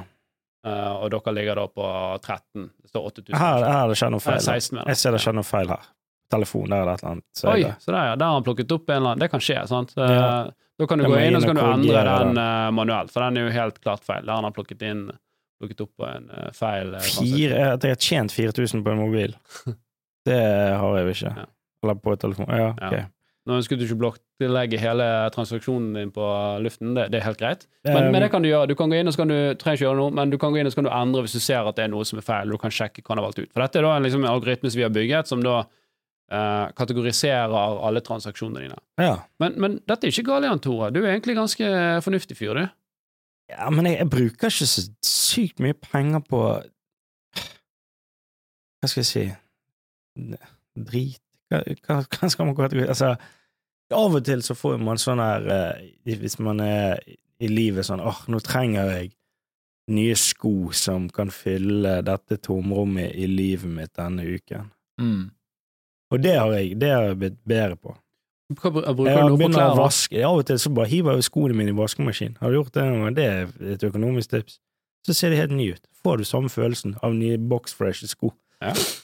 Eh, og dere ligger da på 13. Det står 8000. Her, her har det skjedd noe feil. 16 Jeg ser det skjer noe feil her. Telefon, der er det et eller annet. Så Oi, det. så der, ja. Der har han plukket opp en eller annen Det kan skje, sant? Eh, Ja. Da kan du gå inn og så kan du endre den eh, manuelt, for den er jo helt klart feil. Der har han plukket inn plukket opp en uh, feil eh. Fire, jeg har tjent 4000 på en mobil. Det har jeg jo ikke. Ja. Eller på telefon. Ja, Ja. Nå ønsker du ikke å blokklegge hele transaksjonen din på luften, det, det er helt greit. Men, Um, men det kan du gjøre. Du kan gå inn og så kan du trenger ikke gjøre noe, men du kan gå inn og så kan du endre hvis du ser at det er noe som er feil. Du kan sjekke hva han har valgt ut. For dette er da en, liksom, en algoritme som vi har bygget, som da Uh, kategoriserer alle transaksjonene dine. ja. Men, men dette er ikke galt, Jan Tore. Du er egentlig ganske fornuftig fyr, du. ja, men jeg, jeg bruker ikke så sykt mye penger på Hva skal jeg si Drit Hva, hva, skal man kategorisere Altså, av og til så får man sånn her eh, Hvis man er i livet sånn åh, nå trenger jeg nye sko som kan fylle dette tomrommet i livet mitt denne uken. Og det har jeg, det har jeg blitt bedre på. Hva Jeg har på å vaske. Av og til så bare hiver jeg skoene mine i vaskemaskinen. Har du gjort det noen gang? Det er et økonomisk tips. Så ser det helt ny ut. Får du samme følelsen av nye boxfresh sko.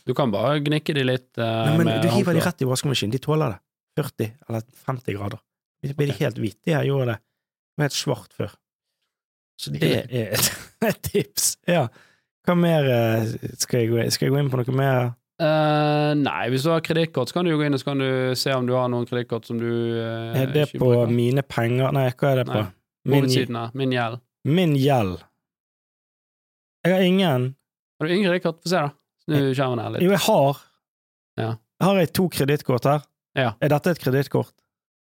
Du kan bare gnikke de litt uh, Nei, du hiver de rett i vaskemaskinen. De tåler det. 40 eller 50 grader. De blir de helt hvite. Jeg gjorde det. Det var helt svart før. Så det er et, tips. Ja. Hva mer eh, skal jeg gå Skal jeg gå inn på noe mer? Uh, nei, hvis du har kredittkort, så kan du gå inn og så kan du se om du har noen kredittkort som du uh, Er det på bruker. mine penger? Nei, hva er det på? Min, min gjeld. min gjeld. Jeg har ingen Har du ingen kredittkort? Få se, da. Skjermen her litt. Jo, jeg har. Ja. Har jeg to kredittkort her? Ja. Er dette et kredittkort?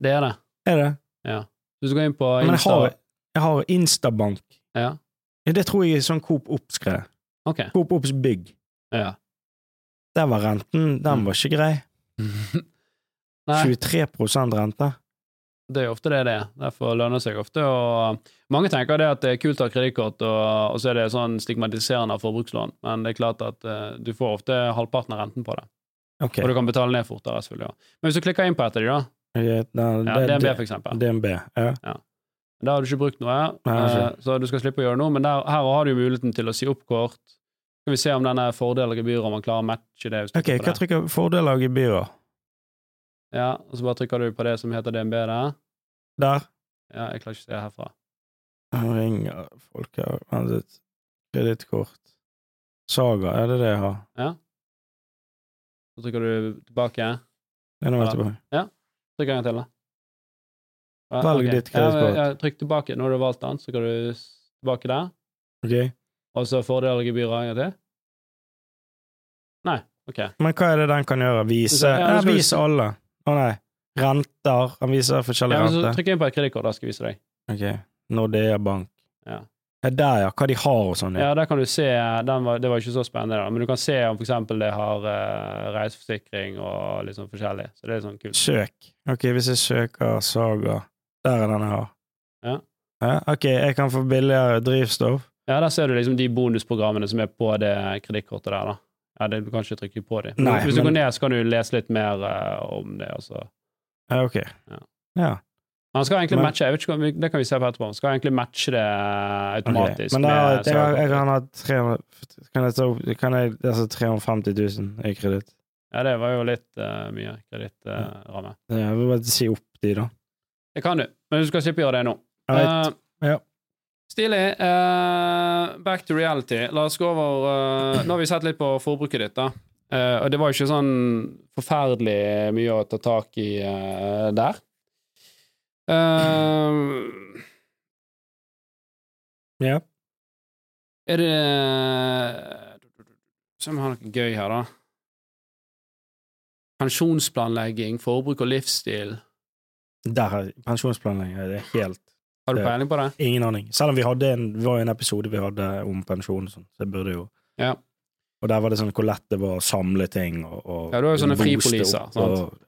Det er det. Er det? Hvis du går inn på Men jeg har, jeg har Instabank. Ja, Ja, Det tror jeg er sånn Coop Ops-greie. Okay. Coop Ops Bygg. Ja. Der var renten Den Mm. var ikke grei. 23% rente. Det er ofte det det er. Derfor lønner det seg ofte Og Mange tenker det at det er kult å ha kredittkort, og, og så er det sånn stigmatiserende av forbrukslån, men det er klart at uh, du får ofte halvparten av renten på det. Okay. Og du kan betale ned fortere, selvfølgelig. Ja. Men hvis du klikker inn på et av de, da, ja, DNB for eksempel, DNB. Ja. der har du ikke brukt noe, Nei, ikke. eh, så du skal slippe å gjøre noe, men der, her har du muligheten til å si opp kort. Skal vi se om denne fordel og om man klarer å matche det. Ok, hva trykker fordeler og gebyrer? Ja, og så bare trykker du på det som heter DNB der. Der. Ja, jeg klarer ikke å se herfra. Jeg ringer folk her. Vent litt. Kredittkort. Saga, er det det jeg har? Ja. Så trykker du tilbake. Det er noe Ja. tilbake. Trykk en gang til, da. Ja, Velg okay. ditt kredittkort. Ja, ja, trykk tilbake. Når du har valgt den, så kan du tilbake der. Ok. Og så fordeler og gebyrer en gang til. Nei, ok. Men hva er det den kan gjøre? Vise? Ja, Ja, det skal vi vise alle. Å nei. Renter. Han viser forskjellige ja, så renter. trykk inn på et kredittkort, da skal jeg vise deg. Ok. Nordea Bank. Ja. Ja, der, ja. Hva de har og sånn. Ja. Ja, der kan du se den var, Det var ikke så spennende, da, men du kan se om eksempel det har uh, reiseforsikring og litt sånn forskjellig. Så det er sånn kult. Søk. Ok, hvis jeg søker Saga Der er den jeg har. Ja. ja. Ok, jeg kan få billigere drivstoff. Ja, der ser du liksom de bonusprogrammene som er på det kredittkortet der, da. Ja, det, du kan ikke trykke på dem. Nei, Hvis du men- går ned, så kan du lese litt mer uh, om det. Altså. Ja, ok. Ja. ja. Han skal egentlig Men- matche jeg vet ikke, det kan vi se på etterpå. Han skal egentlig matche det automatisk. automatisk. Men da, med det, jeg, jeg kan ha 300 Kan jeg kan jeg, altså 350 000 i kreditt? Ja, det var jo litt uh, mye kredittramme. Ja, jeg vil bare si opp de, da. det kan du, men du skal slippe å gjøre det nå. Eh, Ja. Stilig. Back to reality. La oss gå over uh, Nå har vi sett litt på forbruket ditt, da. Uh, og det var jo ikke sånn forferdelig mye å ta tak i uh, der. Ja. er det Se om vi har noe gøy her, da. Pensjonsplanlegging, forbruk og livsstil. Der pensjonsplanlegging det er helt Har du peiling på det? Ingen aning. Selv om vi hadde en, det var en episode vi hadde om pensjon sånn, så jeg burde jo Ja. Og der var det sånn hvor lett det var å samle ting og, og Ja, du har jo sånne fripoliser, sant? og-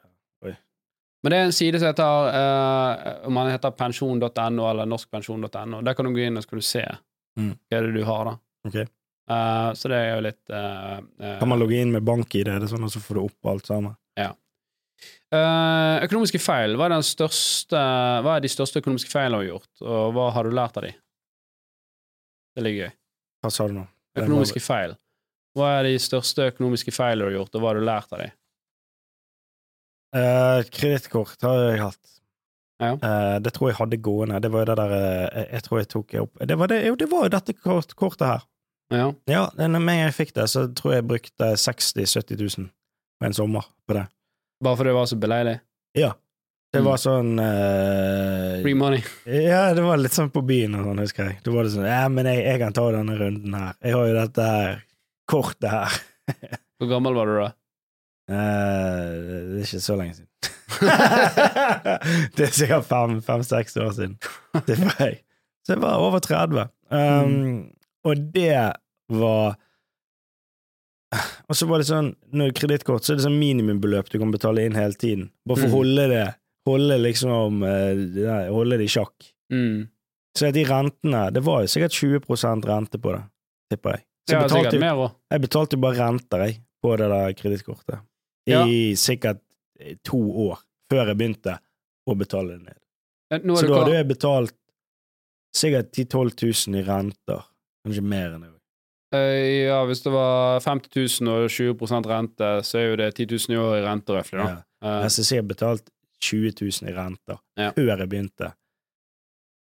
Men det er en side som heter uh, Om man heter pensjon.no eller norskpensjon.no. Der kan du gå inn og så kan du se Mm. hva er det du har, da. Okay. Uh, så det er jo litt uh, Kan man logge inn med bank-ID, sånn, og så får du opp alt sammen? Eh, Økonomiske feil. Hva er, den største, hva er de største økonomiske feilene du har gjort, og hva har du lært av de? Det ligger gøy. Hva sa du nå? Økonomiske feil. Hva er de største økonomiske feilene du har gjort, og hva har du lært av de? Uh, Kredittkort har jeg hatt. Ja. Uh, det tror jeg hadde gående. Det var jo det der jeg, jeg tror jeg tok opp Det var, det, jo, det var jo dette kort, kortet her. Ja. Ja, når jeg fikk det, så tror jeg jeg brukte 60 000-70 000 på en sommer på det. Bare fordi det var så beleilig? Ja. Det Mm. var sånn uh, Free money. Ja, det var litt sånn på byen og sånn, husker jeg. Da var det sånn Ja, men jeg, jeg kan ta denne runden her. Jeg har jo dette her kortet her. Hvor gammel var du da? Uh, det er ikke så lenge siden. det er sikkert fem-seks år siden. Det var jeg. Så jeg var over 30. Um, Og det var Og så var det sånn, når kredittkort, så er det sånn minimumbeløp du kan betale inn hele tiden. Bare for å Mm. holde det Holde liksom eh, Holde det i sjakk. Mm. Så de rentene Det var jo sikkert 20% rente på det, tipper jeg. Så Ja, jeg betalte, ja, mer også. jeg betalte jo bare renter, jeg, på det der kredittkortet. I Ja. sikkert eh, to år, før jeg begynte å betale det ned. Er Så da hadde jeg betalt sikkert 10 000-12 000 i renter. Kanskje mer enn det. Eh, ja, hvis det var 50 000 og 20 rente, så er jo det 10 000 i år i rente, røftlig, da. Ja. Eh, Jeg synes jeg har betalt 20 000 i renter Ja. før jeg begynte.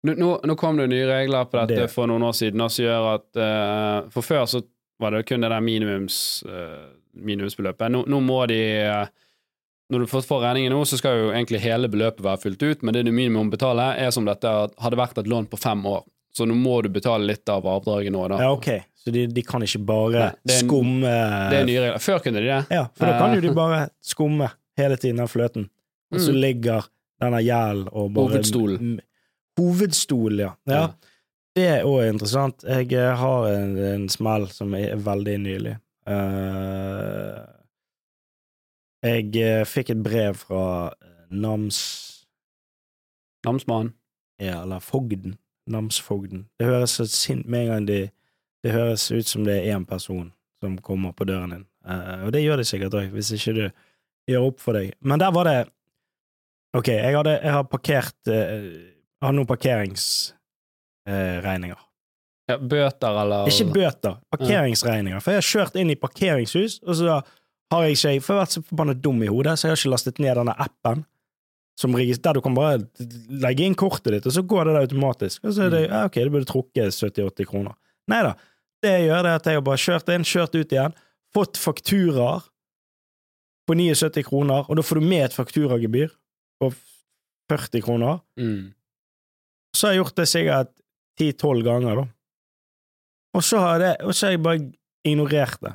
nå, nå, nå kom det nye regler på dette Det- for noen år siden, som gjør at uh, For før så var det kun det der minimums, uh, minimumsbeløpet. Nå, nå må de uh, Når du får regningen nå, så skal jo egentlig hele beløpet være fylt ut, men det du minimum betaler, er som dette hadde vært et lån på fem år. Så nå må du betale litt av avdraget nå, da. Ja, ok. Så de, de kan ikke bare Nei, en- skumme Det er nye regler. Før kunne de det. Ja, for da kan Eh. jo de bare skumme hele tiden av fløten. Og så Mm. ligger denne gjelden og bare Hovedstol. M- Hovedstol, ja. ja. Ja. Det er òg interessant. Jeg eh, har en, en smell som er veldig nylig. Uh, jeg eh, fikk et brev fra eh, Nams... Namsmann. Ja, eller Fogden. Namsfogden. Det høres så sint med en gang de Det høres ut som det er én person som kommer på døren din. uh, og det gjør de sikkert òg, hvis ikke du gjør opp for deg. Men der var det Ok, jeg, hadde, jeg har parkert uh, har noen parkeringsregninger. Ja, bøter eller Ikke bøter, parkeringsregninger. For jeg har kjørt inn i parkeringshus, og så har jeg ikke For jeg har vært så forbanna dum i hodet, så jeg har ikke lastet ned denne appen. Som der du kan bare legge inn kortet ditt, og så går det der automatisk. Og så er det ja, ok, det burde trukket 70-80 kroner. Nei da. Det jeg gjør, det er at jeg har bare kjørt inn, kjørt ut igjen, fått fakturaer på 79 kroner, og da får du med et fakturagebyr på 40 kroner. mm. Så har jeg gjort det sikkert 10-12 ganger, da. Og så har, det, og så har jeg bare ignorert det.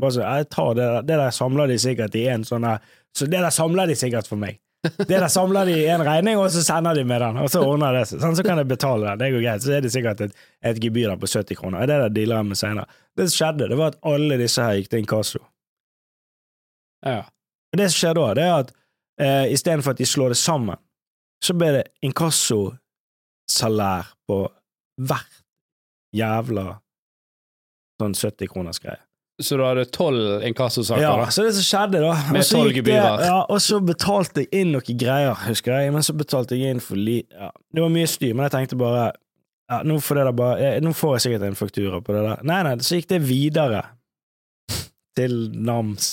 Bare så, jeg tar det, der- det der samler de sikkert i en sånn her Så det der samler de sikkert for meg. Det der samler de i en regning, og så sender de med den, og så ordner det seg. Sånn, så kan jeg betale den. Det går greit. Så er det sikkert et, et gebyr der på 70 kroner. Det der dealer jeg med senere. Det som skjedde, det var at alle disse her gikk til inkasso. Ja. Og det som skjer da, det er at eh, istedenfor at de slår det sammen, så ble det inkassosalær på hvert jævla sånn 70 kroners greie. Så du hadde tolv inkassosaker? Ja, da? så det som skjedde, da Med tolv så 12 gikk det- gebyrer. Ja, og så betalte jeg inn noen greier, husker jeg, men så betalte jeg inn for li... Ja, det var mye styr, men jeg tenkte bare ja, nå, får det bare, eh, nå får jeg sikkert en faktura på det der. Nei, nei, så gikk det videre til Nams,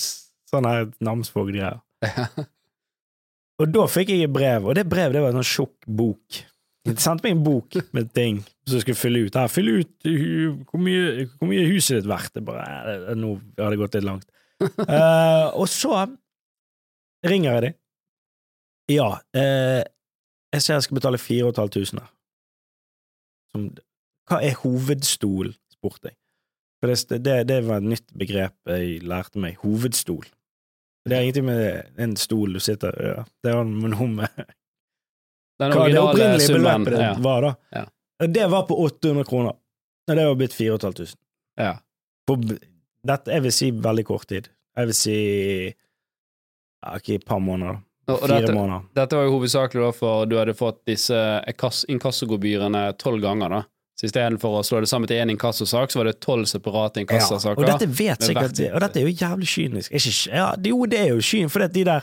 sånn her Namsvåg-greier. Og da fikk jeg et brev, og det brevet det var en sånn tjukk bok. Sendte meg en bok med ting som jeg skulle fylle ut. Her, fyll ut hvor mye, hvor mye huset ditt verdt. Det bare, eh, nå har det gått litt langt. Uh, og så ringer jeg dem. Ja, uh, jeg ser jeg skal betale 4500 her. Som, hva er hovedstol, spurte jeg. For det, det, det var et nytt begrep jeg lærte meg. Hovedstol. Det er ingenting med en stol du sitter. Ja. Det har noe med Den hva det opprinnelige beløpet Ja. var, da. Ja. Det var på 800 kroner. Og det var blitt 4500. Ja. På dette, jeg vil si veldig kort tid. Jeg vil si ja, ikke et par måneder. Og, Fire dette, måneder. dette var jo hovedsakelig da for du hadde fått disse inkass- inkassogebyrene tolv ganger, da. Så istedenfor å slå det sammen til én inkassosak, så var det tolv separate inkassosaker. og dette vet sikkert hvert- Og dette er jo jævlig kynisk. Ikke, ja, det- jo, det er jo kynisk, for de der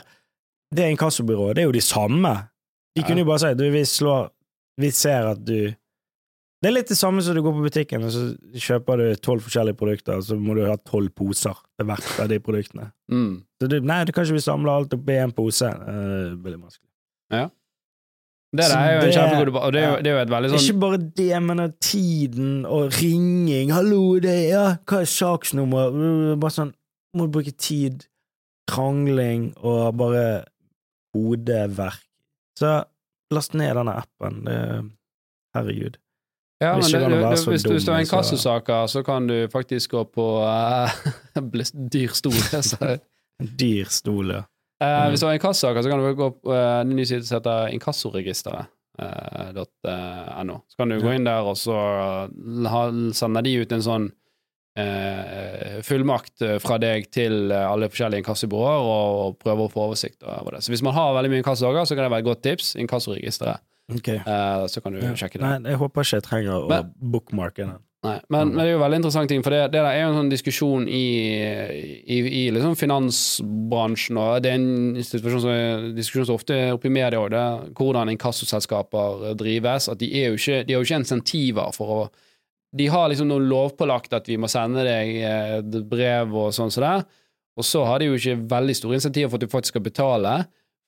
Det inkassobyrået, det er jo de samme. De kunne jo bare si du, vi slår Vi ser at du Det er litt det samme som du går på butikken, og så kjøper du tolv forskjellige produkter, og så må du ha tolv poser til hvert av de produktene. Mm. Så du, nei, du kan ikke vi samle alt opp i én pose. Uh, veldig vanskelig. Det der er jo en det- kjempegod debatt, og det er, jo, ja. det er jo et veldig sånn Ikke bare det, men tiden og ringing 'Hallo, det er ja, Hva er saksnummer?' Bare sånn Må du bruke tid, krangling og bare hodeverk. Så last ned denne appen. Det, herregud. Ja, men det, det, det, hvis, du- hvis du har dum, inkassosaker, så kan du faktisk gå på uh, dyr stol. så- dyr stol, ja. Uh. Hvis du har inkassosaker, så kan du gå på uh, en ny side som heter inkassoregisteret.no. så kan du gå inn der, og så uh, sender de ut en sånn eh, fullmakt eh, fra deg til eh, alle forskjellige inkassobyråer, og, og prøve å få oversikt over det. Så hvis man har veldig mye inkassodager, så kan det være et godt tips. Inkassoregisteret. Okay. Eh, så kan du Ja. sjekke det. Nei, jeg håper ikke jeg trenger å Men- bookmarke den. Nei, men, Mm. men det er jo veldig interessant ting, for det, det er jo en sånn diskusjon i, i, i liksom finansbransjen, og det er en situasjon som diskusjon som ofte er oppe i media òg, hvordan inkassoselskaper drives. At de, er jo ikke, de har jo ikke insentiver for å De har liksom noe lovpålagt at vi må sende deg eh, et brev og sånn som det, og så har de jo ikke veldig store insentiver for at du faktisk skal betale.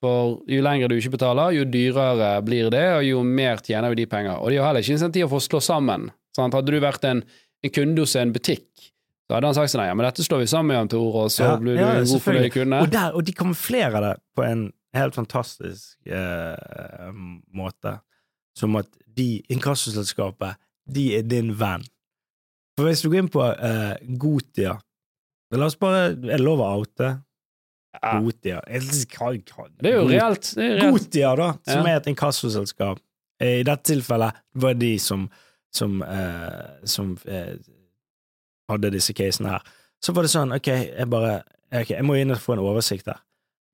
For jo lenger du ikke betaler, jo dyrere blir det, og jo mer tjener jo de penger. Og de har heller ikke insentiver for å slå sammen. Sant? Hadde du vært en, en kunde hos en butikk, så hadde han sagt sånn, ja, men dette slår vi sammen, Jan Tore, og så Ja, blir du ja, en god fornøyd kunde. Og, der, og de kamuflerer det på en helt fantastisk eh, måte. Som at de, inkassoselskapet, de er din venn. For hvis du går inn på uh, Gotia La oss bare det lov å oute? Gotia Jeg Det er jo reelt. Er reelt. Gotia, da, som Ja. er et inkassoselskap. Eh, I dette tilfellet var det de som, som, uh, som uh, hadde disse casene her. Så var det sånn, ok, jeg bare ok, Jeg må inn og få en oversikt her.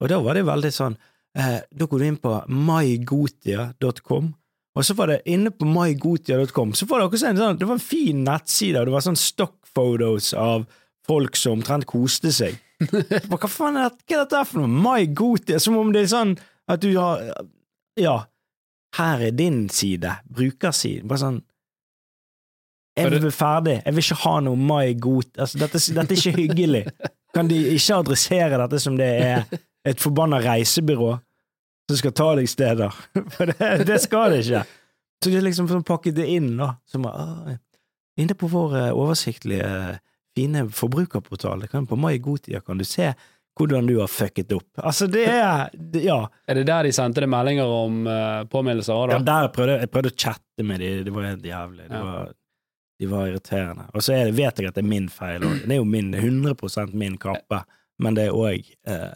Og da var det veldig sånn eh, Da går du inn på mygotia.com, og så var det inne på mygotia.com Så var det akkurat en sånn, det var en fin nettside, og det var sånn stock photos av folk som omtrent koste seg. Hva faen er dette, hva er dette for noe? MyGotia? Som om det er sånn at du har Ja, her er din side, brukersiden. Bare sånn Jeg vil være ferdig. Jeg vil ikke ha noe MyGot. Altså, dette, dette er ikke hyggelig. Kan de ikke adressere dette som det er et forbanna reisebyrå som skal ta deg steder? For det, det skal det ikke. Så de har liksom sånn pakket det inn, da. Som er, Inne på vår eh, oversiktlige, fine forbrukerportal, det kan, på MyGotia kan du se hvordan du har fucket opp. Altså, det er det, Ja. Er det der de sendte deg meldinger om uh, påminnelser òg, ja der prøvde, jeg prøvde å chatte med dem, det var helt jævlig. Det Ja. var, de var irriterende. Og så er, vet jeg at det er min feil òg. Det er jo min, 100 min kappe, men det er òg eh,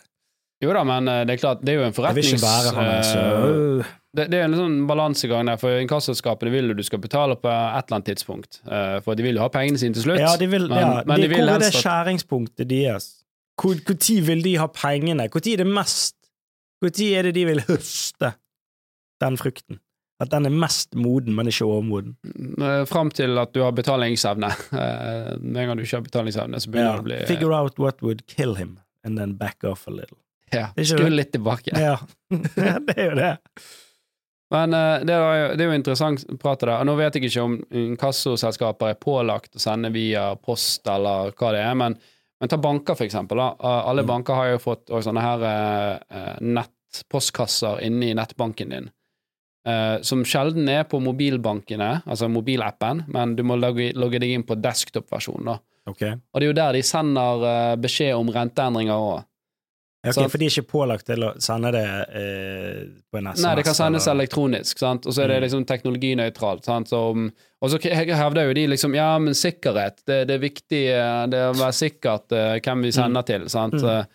Jo da, men eh, det er klart, det er jo en Jeg vil ikke være han der, så øh. det, det er en sånn balansegang der, for inkassoselskapene vil jo du skal betale på et eller annet tidspunkt, eh, for de vil jo ha pengene sine til slutt. Ja, de vil, men, ja, men de, de vil hvor er det skjæringspunktet deres? Når vil de ha pengene? Når er det mest Når er det de vil høste den frukten? At den er mest moden, men ikke overmoden? Fram til at du har betalingsevne. Med en gang du ikke har betalingsevne, så begynner Ja. det å bli Figure out what would kill him, and then back off a little. Ja, Skru litt tilbake. Ja, det er jo det. Men eh, det, jo, det er jo interessant prat det der. Og nå vet jeg ikke om inkassoselskaper er pålagt å sende via post eller hva det er, men, men ta banker, for eksempel. Da. Eh, Alle Mm. banker har jo fått sånne her eh, nettpostkasser inne i nettbanken din. som sjelden er på mobilbankene, altså mobilappen, men du må logge, logge deg inn på desktop-versjonen. Okay. Og det er jo der de sender beskjed om renteendringer òg. Ok, Sant. For de er ikke pålagt til å sende det eh, på en SMS? Nei, det kan sendes eller- elektronisk, sant? og så er det Mm. liksom teknologinøytralt. Sant? Og så hevder jo de liksom ja, men sikkerhet, det, det er viktig eh, det er å være sikkert uh, hvem vi sender til. sant? Mm.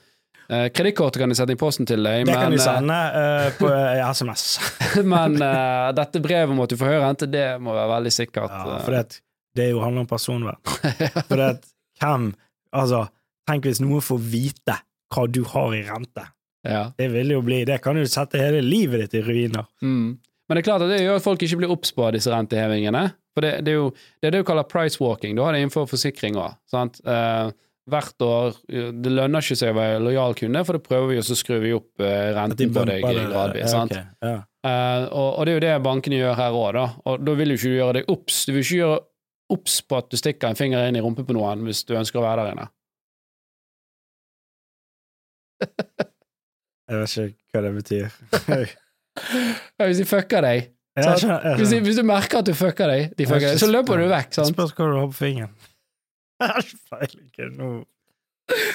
Uh, Kredittkortet kan de sette i posten til deg, Det kan men, de eh, sende uh, på uh, SMS. men eh, dette brevet om at du får høy rente, det må være veldig sikkert. Ja, eh. for det, det er handler om personvern. For det hvem Altså, tenk hvis noen får vite hva du har i rente. ja. Det vil jo bli Det kan jo sette hele livet ditt i ruiner. Mm. Men det er klart at det gjør at folk ikke blir obs på disse rentehevingene. For det, det er jo det er det du kaller price walking. Du har det innenfor forsikring òg. Uh, hvert år Det lønner ikke seg å være lojal kunde, for da prøver vi, og så skrur vi opp eh, renten på deg gradvis. Ja, okay. ja. Eh, og, og det er jo det bankene gjør her òg, da. Og da vil jo ikke du gjøre deg obs. Du vil ikke gjøre obs på at du stikker en finger inn i rumpen på noen hvis du ønsker å være der inne. Jeg vet ikke hva det betyr. Hvis de fucker deg Jeg Sant. skjønner- jeg hvis, de, hvis du merker at du fucker deg, de fucker deg så løper du vekk. sant? Spørs hva du har på fingeren. Jeg har ikke peiling. Nå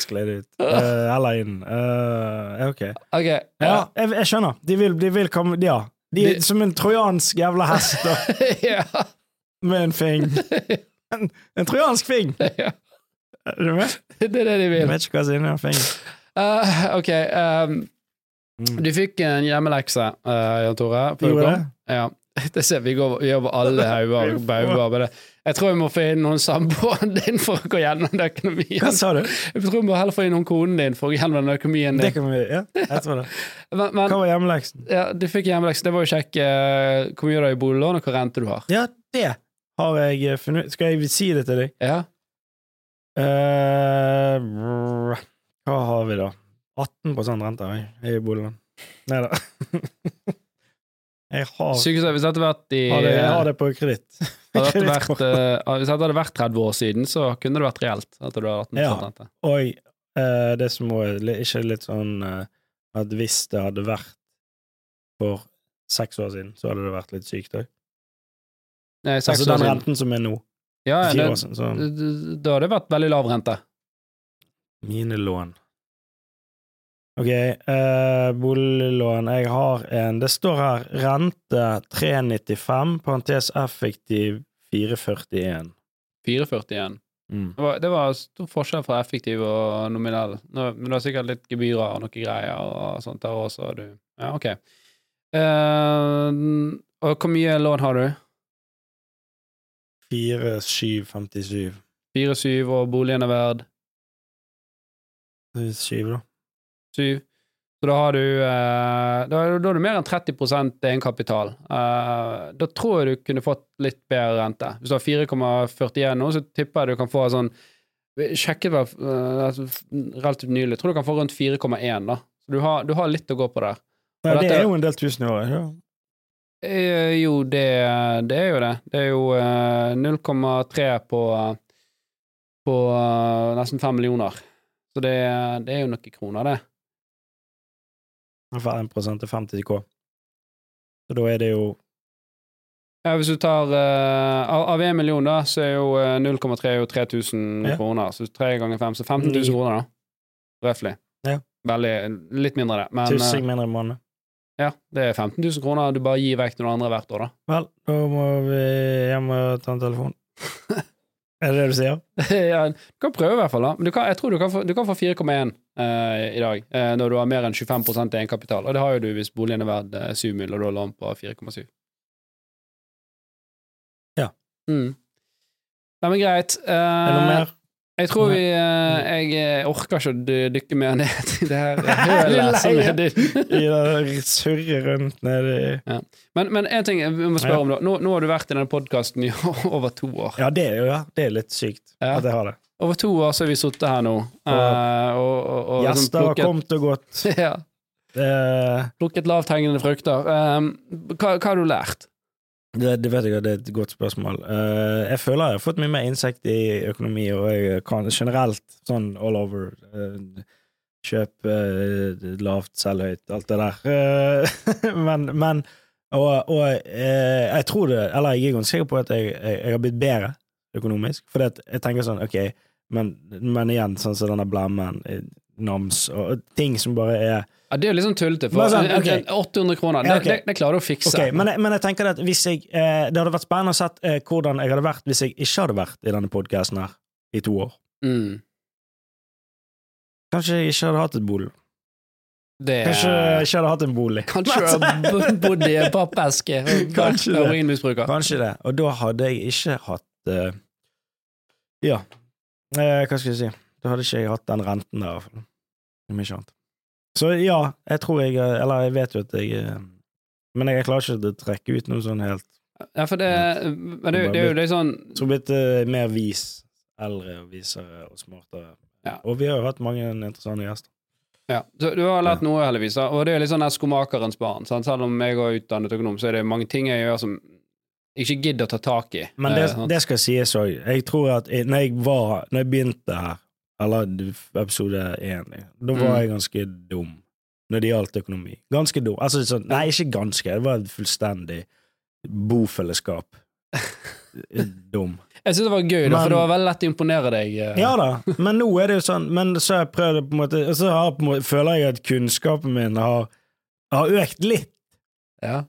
skled det ut. Uh, eller inn. Uh, ok. okay Ja, jeg, jeg skjønner. De vil, de vil komme Ja. De er De- som en trojansk jævla hest da, ja. med en fing. En, en trojansk fing! ja. Er du med? Det er det de Jeg vet ikke hva som er inni den fingeren. Eh, ok, Um, du fikk en hjemmelekse, uh, Jan Tore. Gjorde det? Ja. Det ser vi går vi over alle hauger og bauger. Jeg tror vi må få inn noen samboeren din for å gå gjennom den økonomien. Hva sa du? Jeg tror vi må heller få inn noen konen din for å gå gjennom den økonomien Det kan vi Ja, jeg tror det. Men, men Hva var hjemmeleksen? ja, du fikk hjemmelekse. Det var jo kjekk uh, hvor mye du har i boliglån, og hva rente du har. Ja, det har jeg eh, funnet. Skal jeg si det til deg? Ja. Eh, brr, hva har vi, da? 18 rente har jeg i boliglån. Nei da. Jeg har, Sykehus, hvis dette vært i har, det, jeg har det på kreditt. vært, eh, Hvis dette hadde vært 30 år siden, så kunne det vært reelt. At du hadde 18 Ja. rente. Og uh, det som er ikke litt sånn uh, at hvis det hadde vært for seks år siden, så hadde det vært litt sykt òg. Altså den renten som er nå. Ja, det, år siden. Så da hadde det vært veldig lav rente. Mine lån. Ok, eh, boliglån. Jeg har en Det står her rente 395, parentes effektiv 441. 441. Mm. Det var, det var stor forskjell fra effektiv og nominell. Nå, men det var sikkert litt gebyrer og noen greier og sånt der også. Du. Ja, ok. Eh, og hvor mye lån har du? 4757. 4-7, og boligen er verd Syv, da. Syv. Så da har du eh, da, da har du mer enn 30 egenkapital. Eh, da tror jeg du kunne fått litt bedre rente. Hvis du har 4,41 nå, så tipper jeg du kan få sånn Sjekket var eh, altså, relativt nylig. Jeg tror du kan få rundt 4,1, da. Så du har, du har litt å gå på der. Ja, det er jo en del tusen i året. Ja. Jo, det, det er jo det. Det er jo eh, 0,3 på, på nesten 5 millioner. Så det, det er jo noen kroner, det. For 1 til 50 K. Så da er det jo Ja, hvis du tar uh, av, av 1 million, da, så er jo eh, 0,3 jo 3000 Ja. kroner. Så 3 ganger 5, så 15 000 kroner, da. Røftlig. Ja. Veldig Litt mindre, det. Men tussing eh, mindre i måneden. ja, det er 15 000 kroner du bare gir vekk til noen andre hvert år, da. Vel, da må vi hjem og ta en telefon. er det det du sier? ja, du kan prøve, i hvert fall. da Men du kan, jeg tror du kan få, få 4,1 uh, i dag, uh, når du har mer enn 25% egenkapital. Og det har jo du hvis boligen er verd uh, 7 mill., og du har lån på 4,7. Ja. Mm. Nei, men greit. Er det noe Eh, mer? Jeg tror vi eh, Jeg eh, orker ikke å dykke mer ned i det her hølet som er ditt. I det surre rundt nedi Men, men en ting jeg må spørre Ja. om, da. Nå, nå har du vært i denne podkasten i over to år. Ja, det er jo ja, det er litt sykt Ja. at jeg har det. Over to år så har vi sittet her nå. eh, og liksom Gjester har kommet og gått. ja, plukket lavthengende frukter. Um, hva, hva har du lært? Det, det vet jeg, det er et godt spørsmål. Uh, jeg føler jeg har fått mye mer innsikt i økonomi, og jeg kan generelt sånn all over uh, Kjøp uh, lavt, selg høyt, alt det der. Men, men Og, og jeg tror det Eller jeg er ganske sikker på at jeg, jeg, jeg har blitt bedre økonomisk. For jeg tenker sånn, ok, Men, men igjen, sånn som denne blemmen, nams og ting som bare er Ja, det er jo sånn tullete, for sånn, okay. 800 kroner, det, okay. det, det klarer du å fikse. Okay, men, jeg- men jeg tenker at hvis jeg eh, Det hadde vært spennende å se eh, hvordan jeg hadde vært hvis jeg ikke hadde vært i denne podkasten her i to år. mm, Kanskje jeg ikke hadde hatt et bolig. det Kanskje jeg ikke hadde hatt en bolig. Kanskje du hadde bo- bodd i en pappeske og vært Kanskje det. heroinmisbruker. Kanskje det. Og da hadde jeg ikke hatt uh, Ja, eh, hva skal jeg si? Da hadde ikke jeg hatt den renten der, i hvert fall. Om ikke annet. Så ja, jeg tror jeg Eller jeg vet jo at jeg eh, Men jeg klarer ikke å trekke ut noe sånn helt Ja, for det, men det, det er jo litt sånn Så blitt uh, mer vis, eldre og visere og smartere. Ja. Og vi har jo hatt mange interessante gjester. Ja, så du har lært noe, heldigvis. Og det er litt sånn skomakerens barn. Sant? Selv om jeg er utdannet økonom, så er det mange ting jeg gjør som jeg ikke gidder å ta tak i. Men det, Eh, det skal sies òg. Jeg tror at jeg, når jeg var Når jeg begynte her, eller episode én, da var Mm. jeg ganske dum når det gjaldt økonomi. Ganske dum. Altså sånn Nei, ikke ganske. Det var et fullstendig bofellesskap. dum. Jeg syns det var gøy, da, for det var veldig lett å imponere deg. eh. Ja da, men nå er det jo sånn Men så har jeg prøvd det på en måte så har, måte, føler jeg at kunnskapen min har, har økt litt. Ja.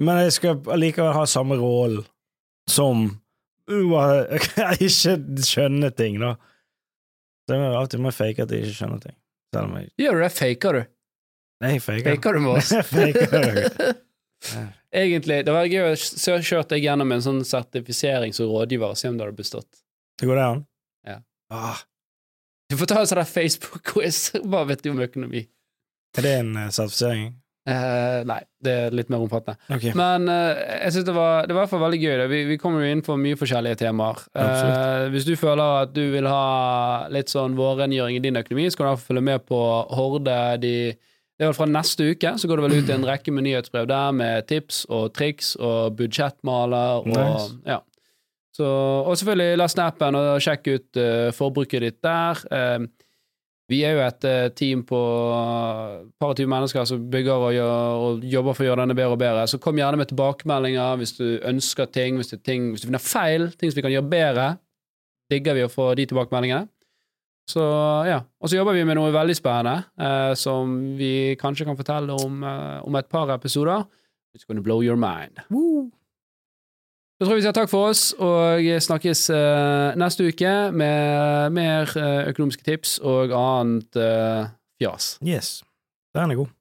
Men jeg skal allikevel ha samme rollen som uh, ikke skjønne ting, da. Så jeg må alltid må jeg fake at jeg ikke skjønner ting. Selv om jeg Gjør du det? Faker du? Nei, jeg faker. Faker du med oss? Faker. Egentlig, det var gøy å kjøre deg gjennom en sånn sertifisering som rådgiver og se om du hadde bestått. Det går det an? Ja. Ah, Du får ta en sånn Facebook-quiz. Hva vet du om økonomi? er det en uh, sertifisering? Eh, nei, det er litt mer omfattende. Okay. Men uh, jeg synes det var Det var i hvert fall veldig gøy. Vi, vi kommer jo inn på mye forskjellige temaer. Uh, hvis du føler at du vil ha litt sånn vårrengjøring i din økonomi, så kan du i følge med på Horde. De, det er vel fra neste uke, så går det vel ut en rekke med nyhetsbrev der med tips og triks og budsjettmaler og Nice. ja. Så, og selvfølgelig la snappen appen og sjekk ut forbruket ditt der. Eh, vi er jo et eh, team på et par og tyve mennesker som bygger og, gjør, og jobber for å gjøre denne bedre og bedre. Så kom gjerne med tilbakemeldinger hvis du ønsker ting, hvis, er ting, hvis du finner feil, ting som vi kan gjøre bedre. Digger vi å få de tilbakemeldingene. Så ja. Og så jobber vi med noe veldig spennende eh, som vi kanskje kan fortelle om eh, om et par episoder. It's gonna blow your mind. Da tror jeg vi sier takk for oss, og snakkes uh, neste uke med mer uh, økonomiske tips og annet uh, fjas. Yes. Den er god.